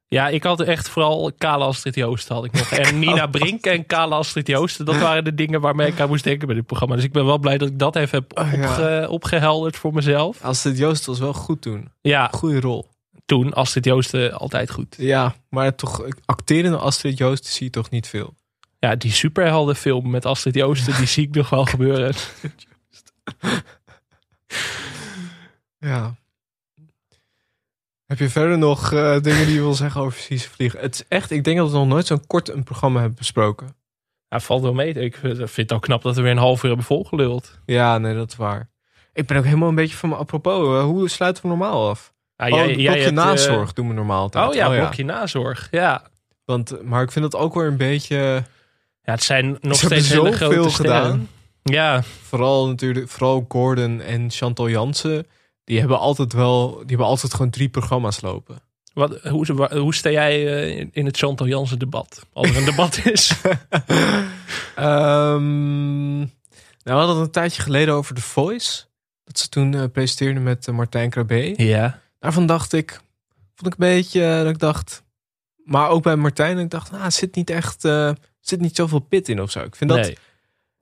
Ja, ik had echt vooral Kale Astrid Joosten had ik nog. En Nina Brink en Kale Astrid Joosten. Dat waren de dingen waarmee ik aan moest denken bij dit programma. Dus ik ben wel blij dat ik dat even heb Oh, ja. opgehelderd voor mezelf. Astrid Joost was wel goed toen. Ja, Goede rol. toen Astrid Joosten altijd goed. Ja, maar toch, acterende Astrid Joost zie je toch niet veel. Ja, die superheldenfilm met Astrid Joosten, die zie ik nog wel gebeuren. Ja. Heb je verder nog eh, dingen die je wil zeggen over ze vliegen? Het is echt, ik denk dat we nog nooit zo'n kort een programma hebben besproken. Ja, valt wel mee. Ik vind het ook knap dat we weer een half uur hebben volgeluld. Ja, nee, dat is waar. Ik ben ook helemaal een beetje van me. Apropos, eh, hoe sluiten we normaal af? Ah, oh, jij- blokje hebt, eh, nazorg doen we normaal altijd. Oh ja, blokje nazorg. Ja. Want, maar ik vind dat ook weer een beetje... ja, het zijn nog Ze steeds hele grote sterren. gedaan. Ja, Vooral natuurlijk, vooral Gordon en Chantal Jansen. Die hebben altijd wel, die hebben altijd gewoon drie programma's lopen. Wat, hoe, hoe sta jij eh, in- het Chantal Jansen debat? Als er een debat is. Ehm, nou, we hadden het een tijdje geleden over The Voice. Dat ze toen eh, presenteerde met eh, Martijn Krabbe. Ja. Daarvan dacht ik, vond ik een beetje, dat ik dacht... Maar ook bij Martijn, ik dacht, nou, er zit niet echt, zit niet zoveel pit in of zo. Ik vind dat, Nee.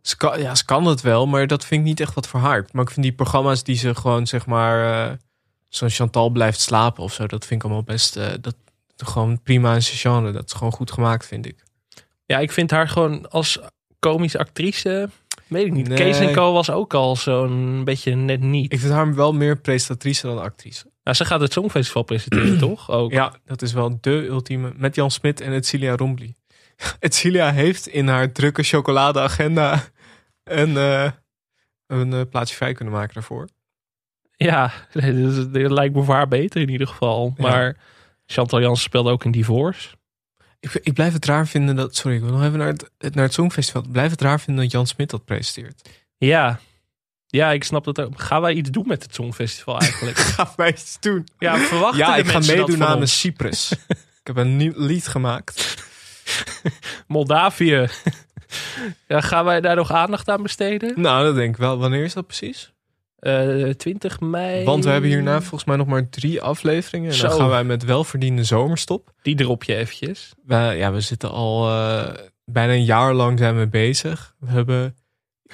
ze kan, ja, ze kan het wel, maar dat vind ik niet echt wat voor haar. Maar ik vind die programma's die ze gewoon, zeg maar, eh, zo'n Chantal blijft slapen of zo, dat vind ik allemaal best, eh, dat gewoon prima in zijn genre. Dat is gewoon goed gemaakt, vind ik. Ja, ik vind haar gewoon als komische actrice. Weet ik niet. Nee. Kees en Co was ook al zo'n beetje net niet. Ik vind haar wel meer presentatrice dan actrice. Nou, ze gaat het Songfestival presenteren, toch? Ook. Ja, dat is wel de ultieme. Met Jan Smit en Etcilia Rombly. Etcilia heeft in haar drukke chocoladeagenda een, eh, een eh, plaatsje vrij kunnen maken daarvoor. Ja, het lijkt me voor haar beter in ieder geval. Ja. Maar Chantal Jansen speelde ook in Divorce. Ik, ik blijf het raar vinden dat... Sorry, ik wil nog even naar het, naar het Songfestival. Ik blijf het raar vinden dat Jan Smit dat presenteert. Ja. Ja, ik snap dat ook. Gaan wij iets doen met het Songfestival eigenlijk? Ga wij iets doen? ja, verwachten Ja, ik ga meedoen namens? Cyprus. ik heb een nieuw lied gemaakt. Moldavië. ja, gaan wij daar nog aandacht aan besteden? Nou, dat denk ik wel. Wanneer is dat precies? Eh 20 mei. Want we hebben hierna volgens mij nog maar drie afleveringen. En dan gaan wij met welverdiende zomerstop. Die drop je eventjes. We, ja, we zitten al eh, bijna een jaar lang zijn we bezig. We hebben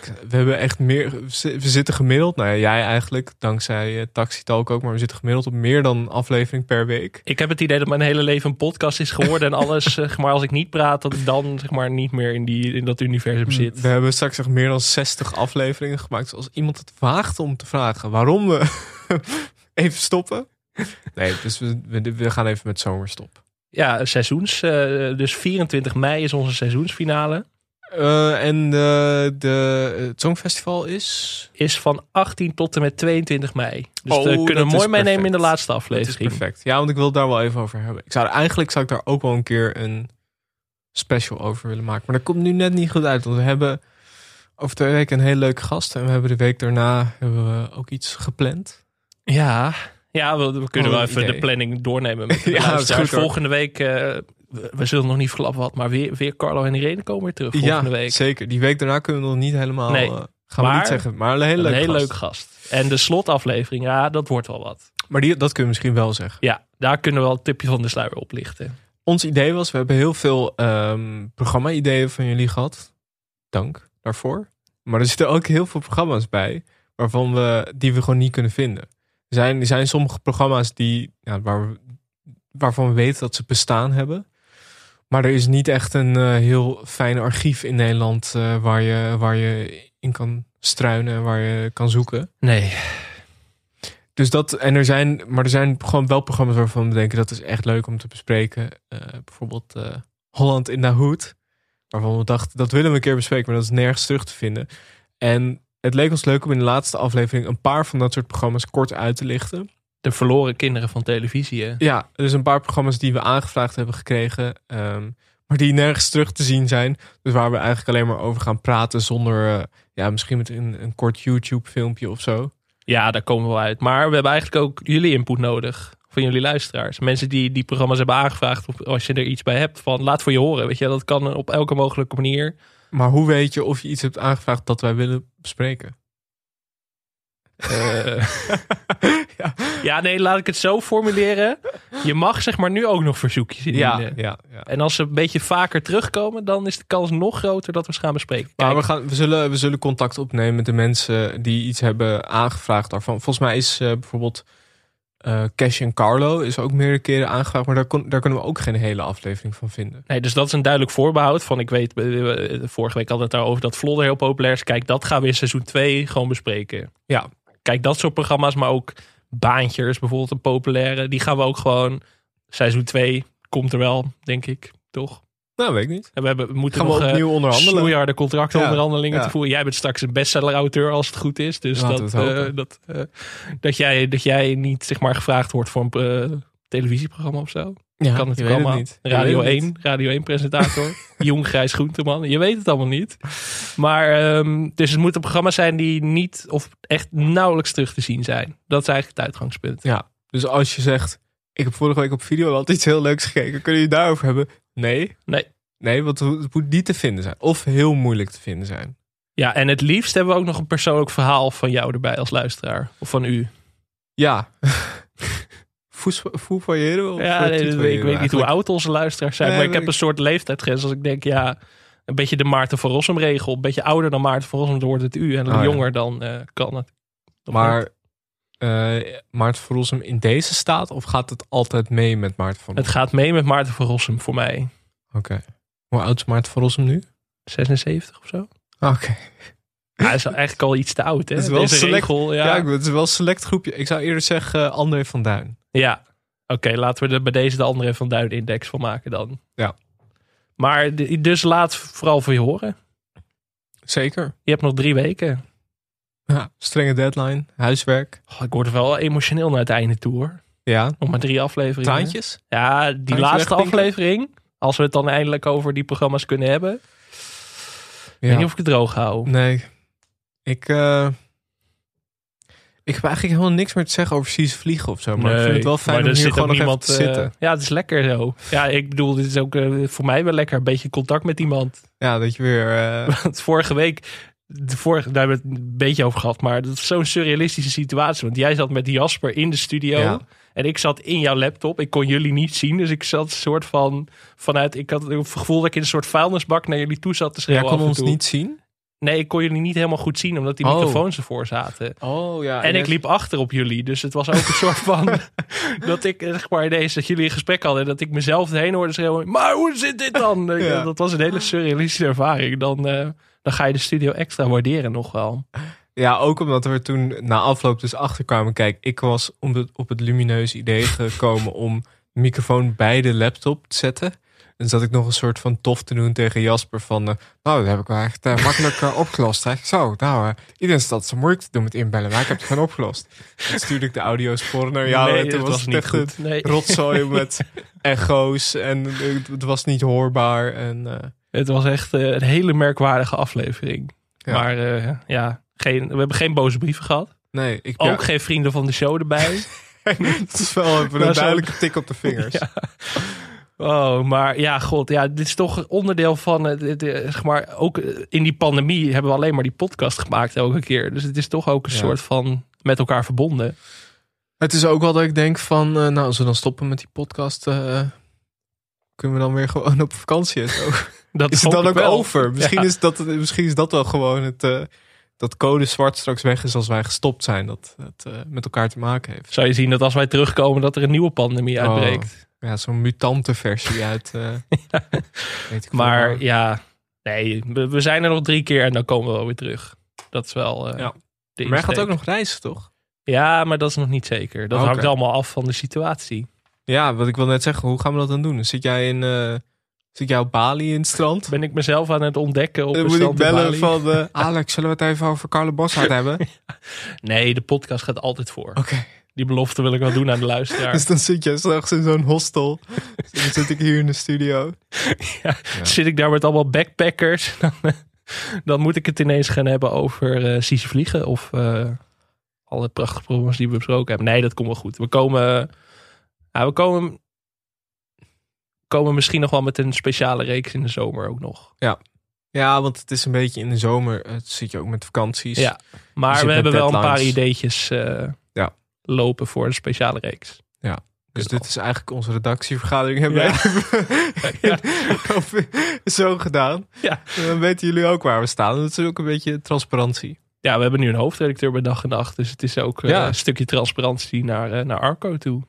We hebben echt meer. We zitten gemiddeld. Nou ja, jij eigenlijk, dankzij uh, Taxi Talk ook. Maar we zitten gemiddeld op meer dan aflevering per week. Ik heb het idee dat mijn hele leven een podcast is geworden. en alles, zeg maar, als ik niet praat, dat ik dan zeg maar niet meer in, die, in dat universum zit. We hebben straks echt meer dan 60 afleveringen gemaakt. Dus als iemand het waagt om te vragen waarom we even stoppen. Nee, dus we, we, we gaan even met zomerstop. Ja, seizoens. Uh, dus 24 mei is onze seizoensfinale. Uh, en de, de, het Songfestival is? Is van 18 tot en met 22 mei. Dus oh, we kunnen mooi meenemen in de laatste aflevering. Dat is perfect. Ja, want ik wil het daar wel even over hebben. Ik zou, eigenlijk zou ik daar ook wel een keer een special over willen maken. Maar dat komt nu net niet goed uit. Want we hebben over twee weken een hele leuke gast. En we hebben de week daarna hebben we ook iets gepland. Ja, ja we, we kunnen oh, wel even idee. de planning doornemen. Met de ja, goed, volgende week... Uh, we zullen nog niet verklappen wat, maar weer, weer Carlo en Irene komen weer terug volgende ja, week. zeker. Die week daarna kunnen we nog niet helemaal... Nee, uh, gaan maar, we niet zeggen, maar een hele leuke gast. leuke gast. En de slotaflevering, ja, dat wordt wel wat. Maar die, dat kunnen we misschien wel zeggen. Ja, daar kunnen we wel het tipje van de sluier oplichten. Ons idee was, we hebben heel veel um, programma-ideeën van jullie gehad. Dank daarvoor. Maar er zitten ook heel veel programma's bij, waarvan we, die we gewoon niet kunnen vinden. Er zijn, er zijn sommige programma's die, ja, waar we, waarvan we weten dat ze bestaan hebben. Maar er is niet echt een uh, heel fijn archief in Nederland uh, waar, je, waar je in kan struinen en waar je kan zoeken. Nee. Dus dat, en er zijn, maar er zijn gewoon wel programma's waarvan we denken dat is echt leuk om te bespreken. Uh, bijvoorbeeld Holland in de Hoed. Waarvan we dachten, dat willen we een keer bespreken, maar dat is nergens terug te vinden. En het leek ons leuk om in de laatste aflevering een paar van dat soort programma's kort uit te lichten. De verloren kinderen van televisie. Hè? Ja, dus een paar programma's die we aangevraagd hebben gekregen. Um, maar die nergens terug te zien zijn. Dus waar we eigenlijk alleen maar over gaan praten zonder, uh, ja, misschien met een, een kort YouTube filmpje of zo. Ja, daar komen we wel uit. Maar we hebben eigenlijk ook jullie input nodig. Van jullie luisteraars. Mensen die die programma's hebben aangevraagd. Of als je er iets bij hebt. Van laat voor je horen. Weet je, dat kan op elke mogelijke manier. Maar hoe weet je of je iets hebt aangevraagd dat wij willen bespreken? Uh, ja. nee, laat ik het zo formuleren. Je mag zeg maar nu ook nog verzoekjes indienen. Ja, ja, ja. En als ze een beetje vaker terugkomen, dan is de kans nog groter dat we ze gaan bespreken. Kijk. Maar we, gaan, we, zullen, we zullen contact opnemen met de mensen die iets hebben aangevraagd daarvan. Volgens mij is uh, bijvoorbeeld uh, Cash en Carlo is ook meerdere keren aangevraagd, maar daar, kon, daar kunnen we ook geen hele aflevering van vinden. Nee, dus dat is een duidelijk voorbehoud van, ik weet, vorige week hadden we het daarover dat Vlodder heel populair is. Kijk, dat gaan we in seizoen 2 gewoon bespreken. Ja. Kijk, dat soort programma's, maar ook Baantjes, bijvoorbeeld een populaire, die gaan we ook gewoon, seizoen 2 komt er wel, denk ik, toch? Nou, weet ik niet. En we, hebben, we moeten Gaan nog we opnieuw onderhandelen. contractonderhandelingen Ja, te voeren. Jij bent straks een bestseller-auteur als het goed is. Dus Laten we dat, eh, dat, eh, dat, jij, dat jij niet zeg maar, gevraagd wordt voor een eh, televisieprogramma of zo. Ja, kan het allemaal. niet. Radio weet het 1, Radio 1 presentator. Jong Grijs Groenteman. Je weet het allemaal niet. Maar ehm, dus het moeten programma's zijn die niet of echt nauwelijks terug te zien zijn. Dat is eigenlijk het uitgangspunt. Ja, dus als je zegt, ik heb vorige week op Videoland iets heel leuks gekeken, kunnen jullie daarover hebben? Nee. Nee. Nee, want het moet niet te vinden zijn. Of heel moeilijk te vinden zijn. Ja, en het liefst hebben we ook nog een persoonlijk verhaal van jou erbij als luisteraar. Of van u. Ja. Foefailleren? Of Ja, nee, titoeëren ik weet niet hoe oud onze luisteraars zijn. Nee, maar ik heb een soort leeftijdsgrens. Als ik denk, ja, een beetje de Maarten van Rossum regel. Een beetje ouder dan Maarten van Rossum, dan wordt het u. En ja. jonger dan eh, kan het. Maar eh Maarten van Rossum in deze staat? Of gaat het altijd mee met Maarten van Het gaat mee met Maarten van Rossum voor mij. Oké. Hoe oud is Maarten van Rossum nu? 76 of zo. Oké. Hij is eigenlijk al iets te oud, hè? Het is wel Deze select, regel, ja. ja. ik- het is wel een select groepje. Ik zou eerder zeggen eh, André van Duin. Ja, oké, laten we er bij deze de andere van Duin index van maken dan. Ja. Maar dus laat vooral voor je horen. Zeker. Je hebt nog drie weken. Ja, strenge deadline, huiswerk. Oh, ik word er wel emotioneel naar het einde toe hoor. Ja. Nog maar drie afleveringen. Traantjes? Ja, die laatste aflevering. Als we het dan eindelijk over die programma's kunnen hebben. Ik Ja. weet niet of ik het droog hou. Nee. Ik, eh, ik heb eigenlijk helemaal niks meer te zeggen over Cies Vliegen of zo. Maar ik vind het wel fijn om er hier gewoon nog even te eh, zitten. ja, het is lekker zo. Ja, ik bedoel, dit is ook eh, voor mij wel lekker. Een beetje contact met iemand. Ja, dat je weer... eh, Want vorige week, de vorige, daar hebben we het een beetje over gehad. Maar dat is zo'n surrealistische situatie. Want jij zat met Jasper in de studio. Ja. En ik zat in jouw laptop. Ik kon jullie niet zien. Dus ik zat een soort van vanuit. Ik had het gevoel dat ik in een soort vuilnisbak naar jullie toe zat te jij schreeuwen. kon ons toe. niet zien. Nee, ik kon jullie niet helemaal goed zien, omdat die Oh. microfoons ervoor zaten. Oh ja. En ik liep achter op jullie. Dus het was ook een soort van. dat ik eh, zeg maar ineens dat jullie een gesprek hadden. En dat ik mezelf erheen hoorde schreeuwen. Maar hoe zit dit dan? Ja. Dat was een hele surrealistische ervaring. Dan, eh, dan ga je de studio extra waarderen nog wel. Ja, ook omdat we toen na afloop dus achterkwamen. Kijk, ik was om het, op het lumineuze idee gekomen om microfoon bij de laptop te zetten. En zat ik nog een soort van tof te doen tegen Jasper van... eh, nou, dat heb ik wel echt eh, makkelijk eh, opgelost. Hè. Zo, nou, iedereen staat zo moeilijk te doen met inbellen, maar ik heb het gewoon opgelost. Toen stuurde ik de audiosporen naar jou Nee, en toen was was het niet echt goed. Nee. rotzooi met echo's en het, was niet hoorbaar. En, Het was echt een hele merkwaardige aflevering. Ja. Maar ja, geen, we hebben geen boze brieven gehad. nee, ik Ook ja, geen vrienden van de show erbij. Het is wel even een duidelijke tik op de vingers. Ja. Oh, maar ja, god, ja, dit is toch onderdeel van, het, eh, zeg maar, ook eh, in die pandemie hebben we alleen maar die podcast gemaakt elke keer. Dus het is toch ook een Ja. soort van met elkaar verbonden. Het is ook wel dat ik denk van, eh, nou, als we dan stoppen met die podcast, kunnen we dan weer gewoon op vakantie en zo. Dat is het dan ook wel. over? Misschien, Ja. is dat, misschien is dat wel gewoon het, eh, dat code zwart straks weg is als wij gestopt zijn. Dat het met elkaar te maken heeft. Zou je zien dat als wij terugkomen dat er een nieuwe pandemie uitbreekt. Ja, zo'n mutante versie uit. eh, weet ik Maar ja, nee, we, we zijn er nog drie keer en dan komen we wel weer terug. Dat is wel eh Ja. Maar jij gaat ook nog reizen, toch? Ja, maar dat is nog niet zeker. Dat Oké. hangt allemaal af van de situatie. Ja, wat ik wil net zeggen, hoe gaan we dat dan doen? Zit jij in, eh, zit jij op Bali in het strand? Ben ik mezelf aan het ontdekken op Dan een moet ik bellen van, Alex, zullen we het even over Carlo Bossard hebben? Nee, de podcast gaat altijd voor. Oké. Die belofte wil ik wel doen aan de luisteraar. Dus dan zit jij straks in zo'n hostel. dan zit ik hier in de studio. Zit ik daar met allemaal backpackers, dan, dan moet ik het ineens gaan hebben over eh Sisi Vliegen of eh, alle prachtige programma's die we besproken hebben. Nee, dat komt wel goed. We komen, ja, we komen, komen misschien nog wel met een speciale reeks in de zomer ook nog. Ja. Ja, want het is een beetje in de zomer. eh, zit je ook met vakanties. Ja, Je maar we hebben wel een paar ideetjes eh, Ja. Lopen voor een speciale reeks. Ja. Dus dit is eigenlijk onze redactievergadering. Hebben Ja. wij zo gedaan. Ja. En dan weten jullie ook waar we staan. Dat is ook een beetje transparantie. Ja, we hebben nu een hoofdredacteur bij dag en nacht. Dus het is ook eh, een stukje transparantie naar, eh, naar Arco toe.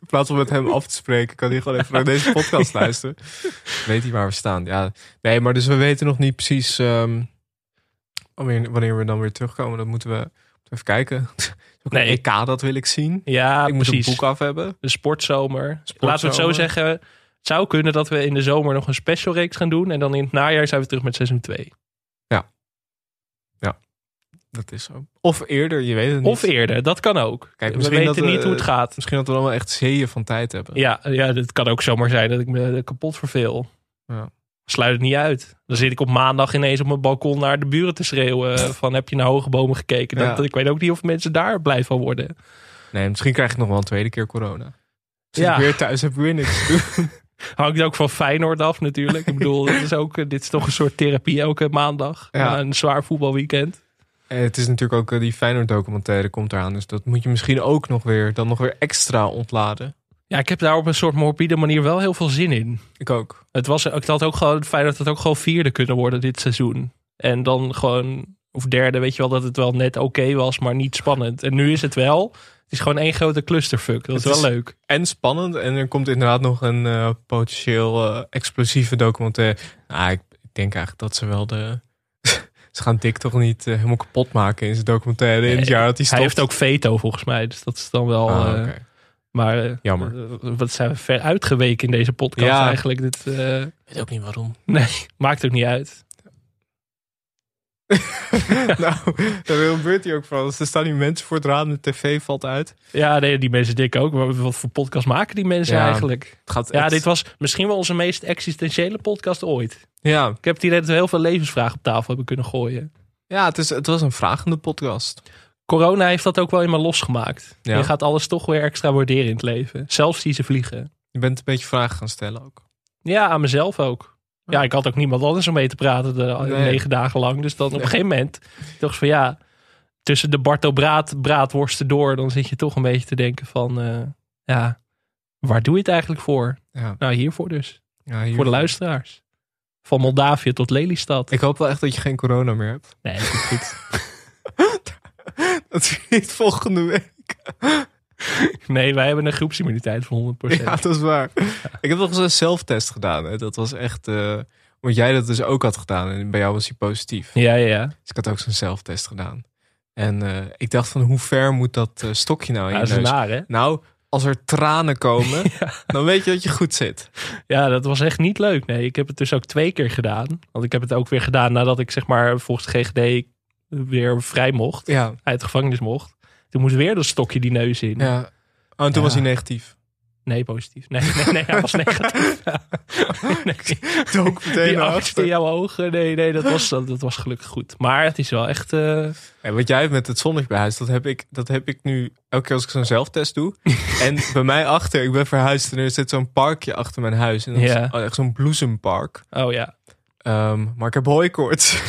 In plaats van met hem af te spreken, kan hij gewoon even naar deze podcast luisteren. Weet hij waar we staan. Ja, nee, maar dus we weten nog niet precies ehm, wanneer, wanneer we dan weer terugkomen. Dat moeten we even kijken. Nee. een EK, dat wil ik zien. Ja, ik moet precies. een boek af hebben. De sportzomer. Laten we het zo zeggen. Het zou kunnen dat we in de zomer nog een special reeks gaan doen. En dan in het najaar zijn we terug met seizoen 2. Dat is zo. Of eerder, je weet het niet. Of eerder, dat kan ook. Kijk, we weten dat we- niet hoe het gaat. Misschien dat we dan wel echt zeeën van tijd hebben. Ja, ja, het kan ook zomaar zijn dat ik me kapot verveel. Ja. Sluit het niet uit. Dan zit ik op maandag ineens op mijn balkon naar de buren te schreeuwen. Van heb je naar hoge bomen gekeken? Dat, Ja. Ik weet ook niet of mensen daar blij van worden. Nee, misschien krijg ik nog wel een tweede keer corona. Zit Ja. ik weer thuis, heb ik weer niks te doen. Hangt ook van Feyenoord af natuurlijk. Ik bedoel, dit is, ook, dit is toch een soort therapie elke maandag. Ja. Na een zwaar voetbalweekend. En het is natuurlijk ook eh, die Feyenoord documentaire komt eraan. Dus dat moet je misschien ook nog weer, dan nog weer extra ontladen. Ja, ik heb daar op een soort morbide manier wel heel veel zin in. Ik ook. Het was, ik had ook gewoon fijn dat het ook gewoon vierde kunnen worden dit seizoen. En dan gewoon, of derde, weet je wel, dat het wel net oké was, maar niet spannend. En nu is het wel. Het is gewoon één grote clusterfuck. Dat is Het wel leuk. En spannend. En er komt inderdaad nog een eh, potentieel eh, explosieve documentaire. Nou, ik, ik denk eigenlijk dat ze wel de... ze gaan Dick toch niet eh, helemaal kapot maken in zijn documentaire in het jaar dat hij stopt. Hij heeft ook veto volgens mij, dus dat is dan wel. Ah. Maar eh, Jammer. eh, wat zijn we ver uitgeweken in deze podcast Ja. eigenlijk? Dit, eh, Ik weet ook niet waarom. nee, maakt ook niet uit. nou, daar gebeurt hij ook van. Er staan nu mensen voor het raam, de tv valt uit. Ja, nee, die mensen dik ook. Maar wat voor podcast maken die mensen Ja, eigenlijk? Het gaat Ja, echt- dit was misschien wel onze meest existentiële podcast ooit. Ja, Ik heb het idee dat we heel veel levensvragen op tafel hebben kunnen gooien. ja het, is, het was een vragende podcast. Corona heeft dat ook wel in me losgemaakt. Ja. Je gaat alles toch weer extra waarderen in het leven. Zelfs die ze vliegen. Je bent een beetje vragen gaan stellen ook. Ja, aan mezelf ook. Ja, ik had ook niemand anders om mee te praten de Nee. negen dagen lang. Dus dan op een gegeven moment toch van ja, tussen de Barto Braat, braadworsten door, dan zit je toch een beetje te denken van eh, ja, waar doe je het eigenlijk voor? Ja. Nou, hiervoor dus. Ja, Voor de luisteraars. Van Moldavië tot Lelystad. Ik hoop wel echt dat je geen corona meer hebt. Nee, dat is goed. Dat is niet volgende week. Nee, wij hebben een groepsimmuniteit van 100%. Ja, dat is waar. Ik heb nog eens een zelftest gedaan. Hè. Dat was echt... eh omdat jij dat dus ook had gedaan. En bij jou was hij positief. Ja, ja, ja. Dus ik had ook zo'n zelftest gedaan. En eh, ik dacht van hoe ver moet dat eh, stokje nou in Ja, je naar, hè? Nou, als er tranen komen, dan weet je dat je goed zit. Ja, dat was echt niet leuk. Nee, ik heb het dus ook twee keer gedaan. Want ik heb het ook weer gedaan nadat ik zeg maar volgens de GGD weer vrij mocht. Ja. Uit de gevangenis mocht. Toen moest weer dat stokje die neus in. Ja. Oh, en toen Ja. was hij negatief. Nee, positief. Nee, nee, nee hij was negatief. Ja. Nee. Die angst in jouw ogen. Nee, nee, dat was, dat, dat was gelukkig goed. Maar het is wel echt... eh, En wat jij hebt met het zonnetje bij huis, dat heb ik, dat heb ik nu elke keer als ik zo'n zelftest doe. en bij mij achter, ik ben verhuisd en er zit zo'n parkje achter mijn huis. En dat Ja. is echt zo'n bloesempark. Oh ja. Ehm, maar ik heb hooikoorts.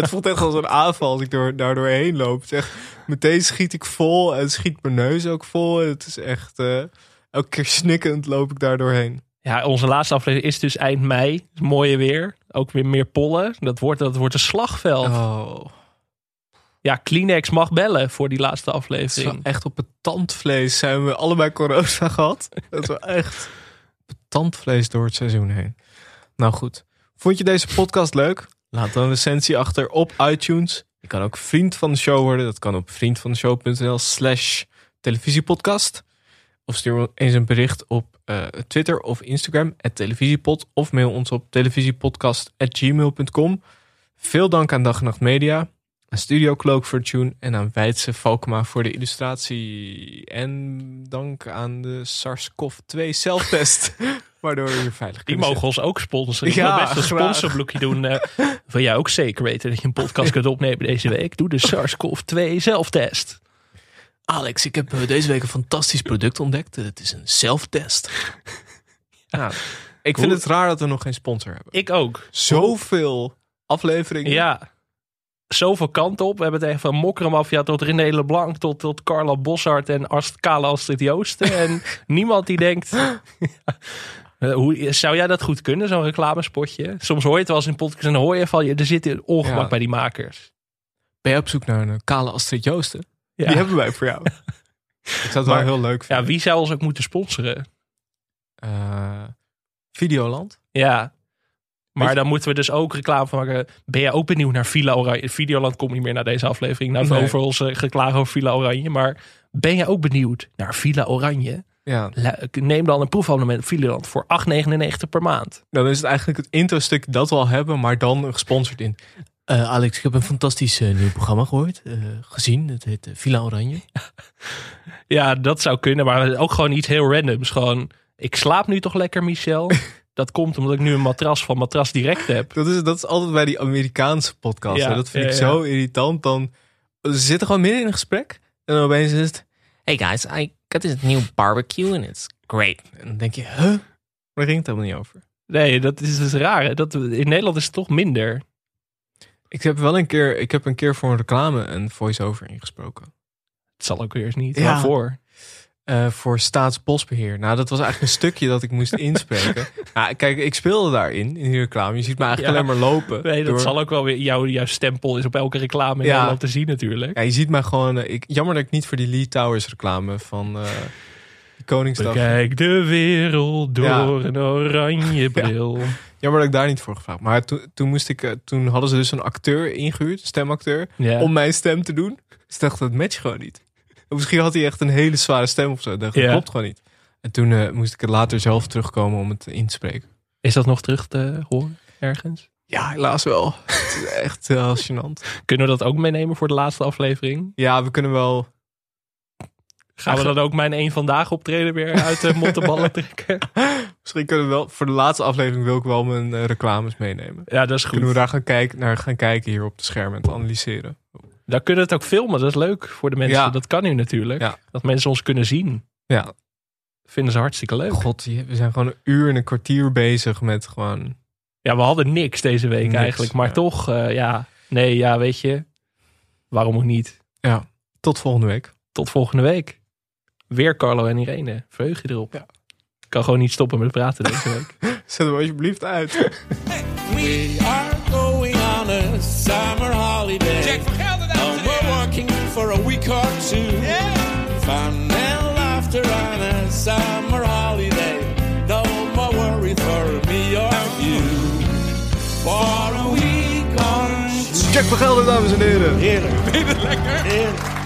Het voelt echt als een aanval als ik door, daar doorheen loop. Het is echt, meteen schiet ik vol en schiet mijn neus ook vol. Het is echt, eh, elke keer snikkend loop ik daar doorheen. Ja, onze laatste aflevering is dus eind mei. Mooie weer. Ook weer meer pollen. Dat wordt, dat wordt een slagveld. Oh. Ja, Kleenex mag bellen voor die laatste aflevering. echt op het tandvlees zijn we allebei corona gehad. Dat is wel echt tandvlees door het seizoen heen. Nou goed, vond je deze podcast leuk? Laat dan een recensie achter op iTunes. Je kan ook vriend van de show worden. Dat kan op vriendvandeshow.nl slash televisiepodcast. Of stuur eens een bericht op eh, Twitter of Instagram, televisiepod. Of mail ons op televisiepodcast.gmail.com. Veel dank aan Dag en Nacht Media, aan Studio Cloak voor de tune en aan Weidse Valkma voor de illustratie. En dank aan de SARS-CoV-2 zelftest, waardoor we hier veilig Die mogen ons ook sponsoren. Ik Ja, wil best een graag. sponsorblokje doen. eh, wil jij ook zeker weten dat je een podcast kunt opnemen deze week? Doe de SARS-CoV-2 zelftest. Alex, ik heb eh, deze week een fantastisch product ontdekt. Het is een zelftest. Ja, ik vind Hoe- het raar dat we nog geen sponsor hebben. Ik ook. Zoveel afleveringen. Ja. Zoveel kanten op. We hebben het echt van Mokkermafia tot René Leblanc tot, tot Carla Boshart en Ast, Kale Astrid Joosten. En niemand die denkt... Eh, Hoe, zou jij dat goed kunnen, zo'n reclamespotje? Soms hoor je het wel eens in podcast en dan hoor je van... je, Er zit ongemak Ja. bij die makers. Ben je op zoek naar een kale Astrid Joosten? Ja. Die hebben wij voor jou. ik zou het wel heel leuk Ja, vinden. wie zou ons ook moeten sponsoren? Eh, Videoland. Ja. Maar dan moeten we dus ook reclame van maken. Ben jij ook benieuwd naar Villa Oranje? Videoland komt niet meer naar deze aflevering. Nou, Nee. over ons geklagen over Villa Oranje. Maar ben jij ook benieuwd naar Villa Oranje? Ja, Neem dan een proefabonnement op Videoland voor 8,99 per maand. dan is het eigenlijk het intro-stuk dat we al hebben, maar dan gesponsord in. Eh, Alex, ik heb een fantastisch eh, nieuw programma gehoord, eh, gezien. Het heet Villa Oranje. Ja, dat zou kunnen. Maar ook gewoon iets heel randoms. Gewoon, ik slaap nu toch lekker, Michel? Dat komt omdat ik nu een matras van Matras Direct heb. Dat is, dat is altijd bij die Amerikaanse podcasts. Ja, dat vind ja, ik ja. zo irritant. Dan, ze zitten gewoon midden in een gesprek. En dan opeens is het... Hey guys, I got this new barbecue and it's great. En dan denk je, huh? Daar ging het helemaal niet over. Nee, dat is dus raar. hè. Dat, in Nederland is het toch minder. Ik heb wel een keer, ik heb een keer voor een reclame een voice-over ingesproken. Het zal ook weer eens niet. Ja. Waarvoor? Eh, voor Staatsbosbeheer. Nou, dat was eigenlijk een stukje dat ik moest inspreken. nou, kijk, ik speelde daarin, in die reclame. Je ziet me eigenlijk Ja. alleen maar lopen. Nee, dat door- zal ook wel weer. Jouw, jouw stempel is op elke reclame in Ja. Nederland te zien natuurlijk. Ja, je ziet mij gewoon... eh, ik, jammer dat ik niet voor die Lee Towers reclame van die Koningsdag... Bekijk de wereld door Ja. een oranje bril. Jammer dat ik daar niet voor gevraagd. Maar toen, toen, moest ik, toen hadden ze dus een acteur ingehuurd, stemacteur, om mijn stem te doen. Dus ik dacht, dat matcht gewoon niet. Misschien had hij echt een hele zware stem of zo. Dat Ja. klopt gewoon niet. En toen eh, moest ik er later zelf terugkomen om het in te spreken. Is dat nog terug te horen ergens? Ja, helaas wel. het is echt heel gênant. Kunnen we dat ook meenemen voor de laatste aflevering? Ja, we kunnen wel... Gaan we dan ook mijn één vandaag optreden weer uit de mottenballen trekken? Misschien kunnen we wel... Voor de laatste aflevering wil ik wel mijn eh, reclames meenemen. Ja, dat is Kunnen we goed. daar gaan kijken, naar gaan kijken hier op de schermen en te analyseren. Dan kunnen we het ook filmen. Dat is leuk voor de mensen. Ja. Dat kan nu natuurlijk. Ja. Dat mensen ons kunnen zien. Ja, Vinden ze hartstikke leuk. god, we zijn gewoon een uur en een kwartier bezig met gewoon... Ja, we hadden niks deze week Niks, eigenlijk. Maar ja. toch, eh, ja. Nee, ja, weet je. Waarom ook niet? Ja, tot volgende week. Tot volgende week. Weer Carlo en Irene. Verheug je erop. Ja. Ik kan gewoon niet stoppen met praten deze week. Zet hem alsjeblieft uit. We are going on a summer for a week or two. Fun and laughter on a summer holiday. No more worry for me or you. For a week or two. Jack van Gelder, dames en heren. Heerlijk. Vind je het lekker? Heerlijk.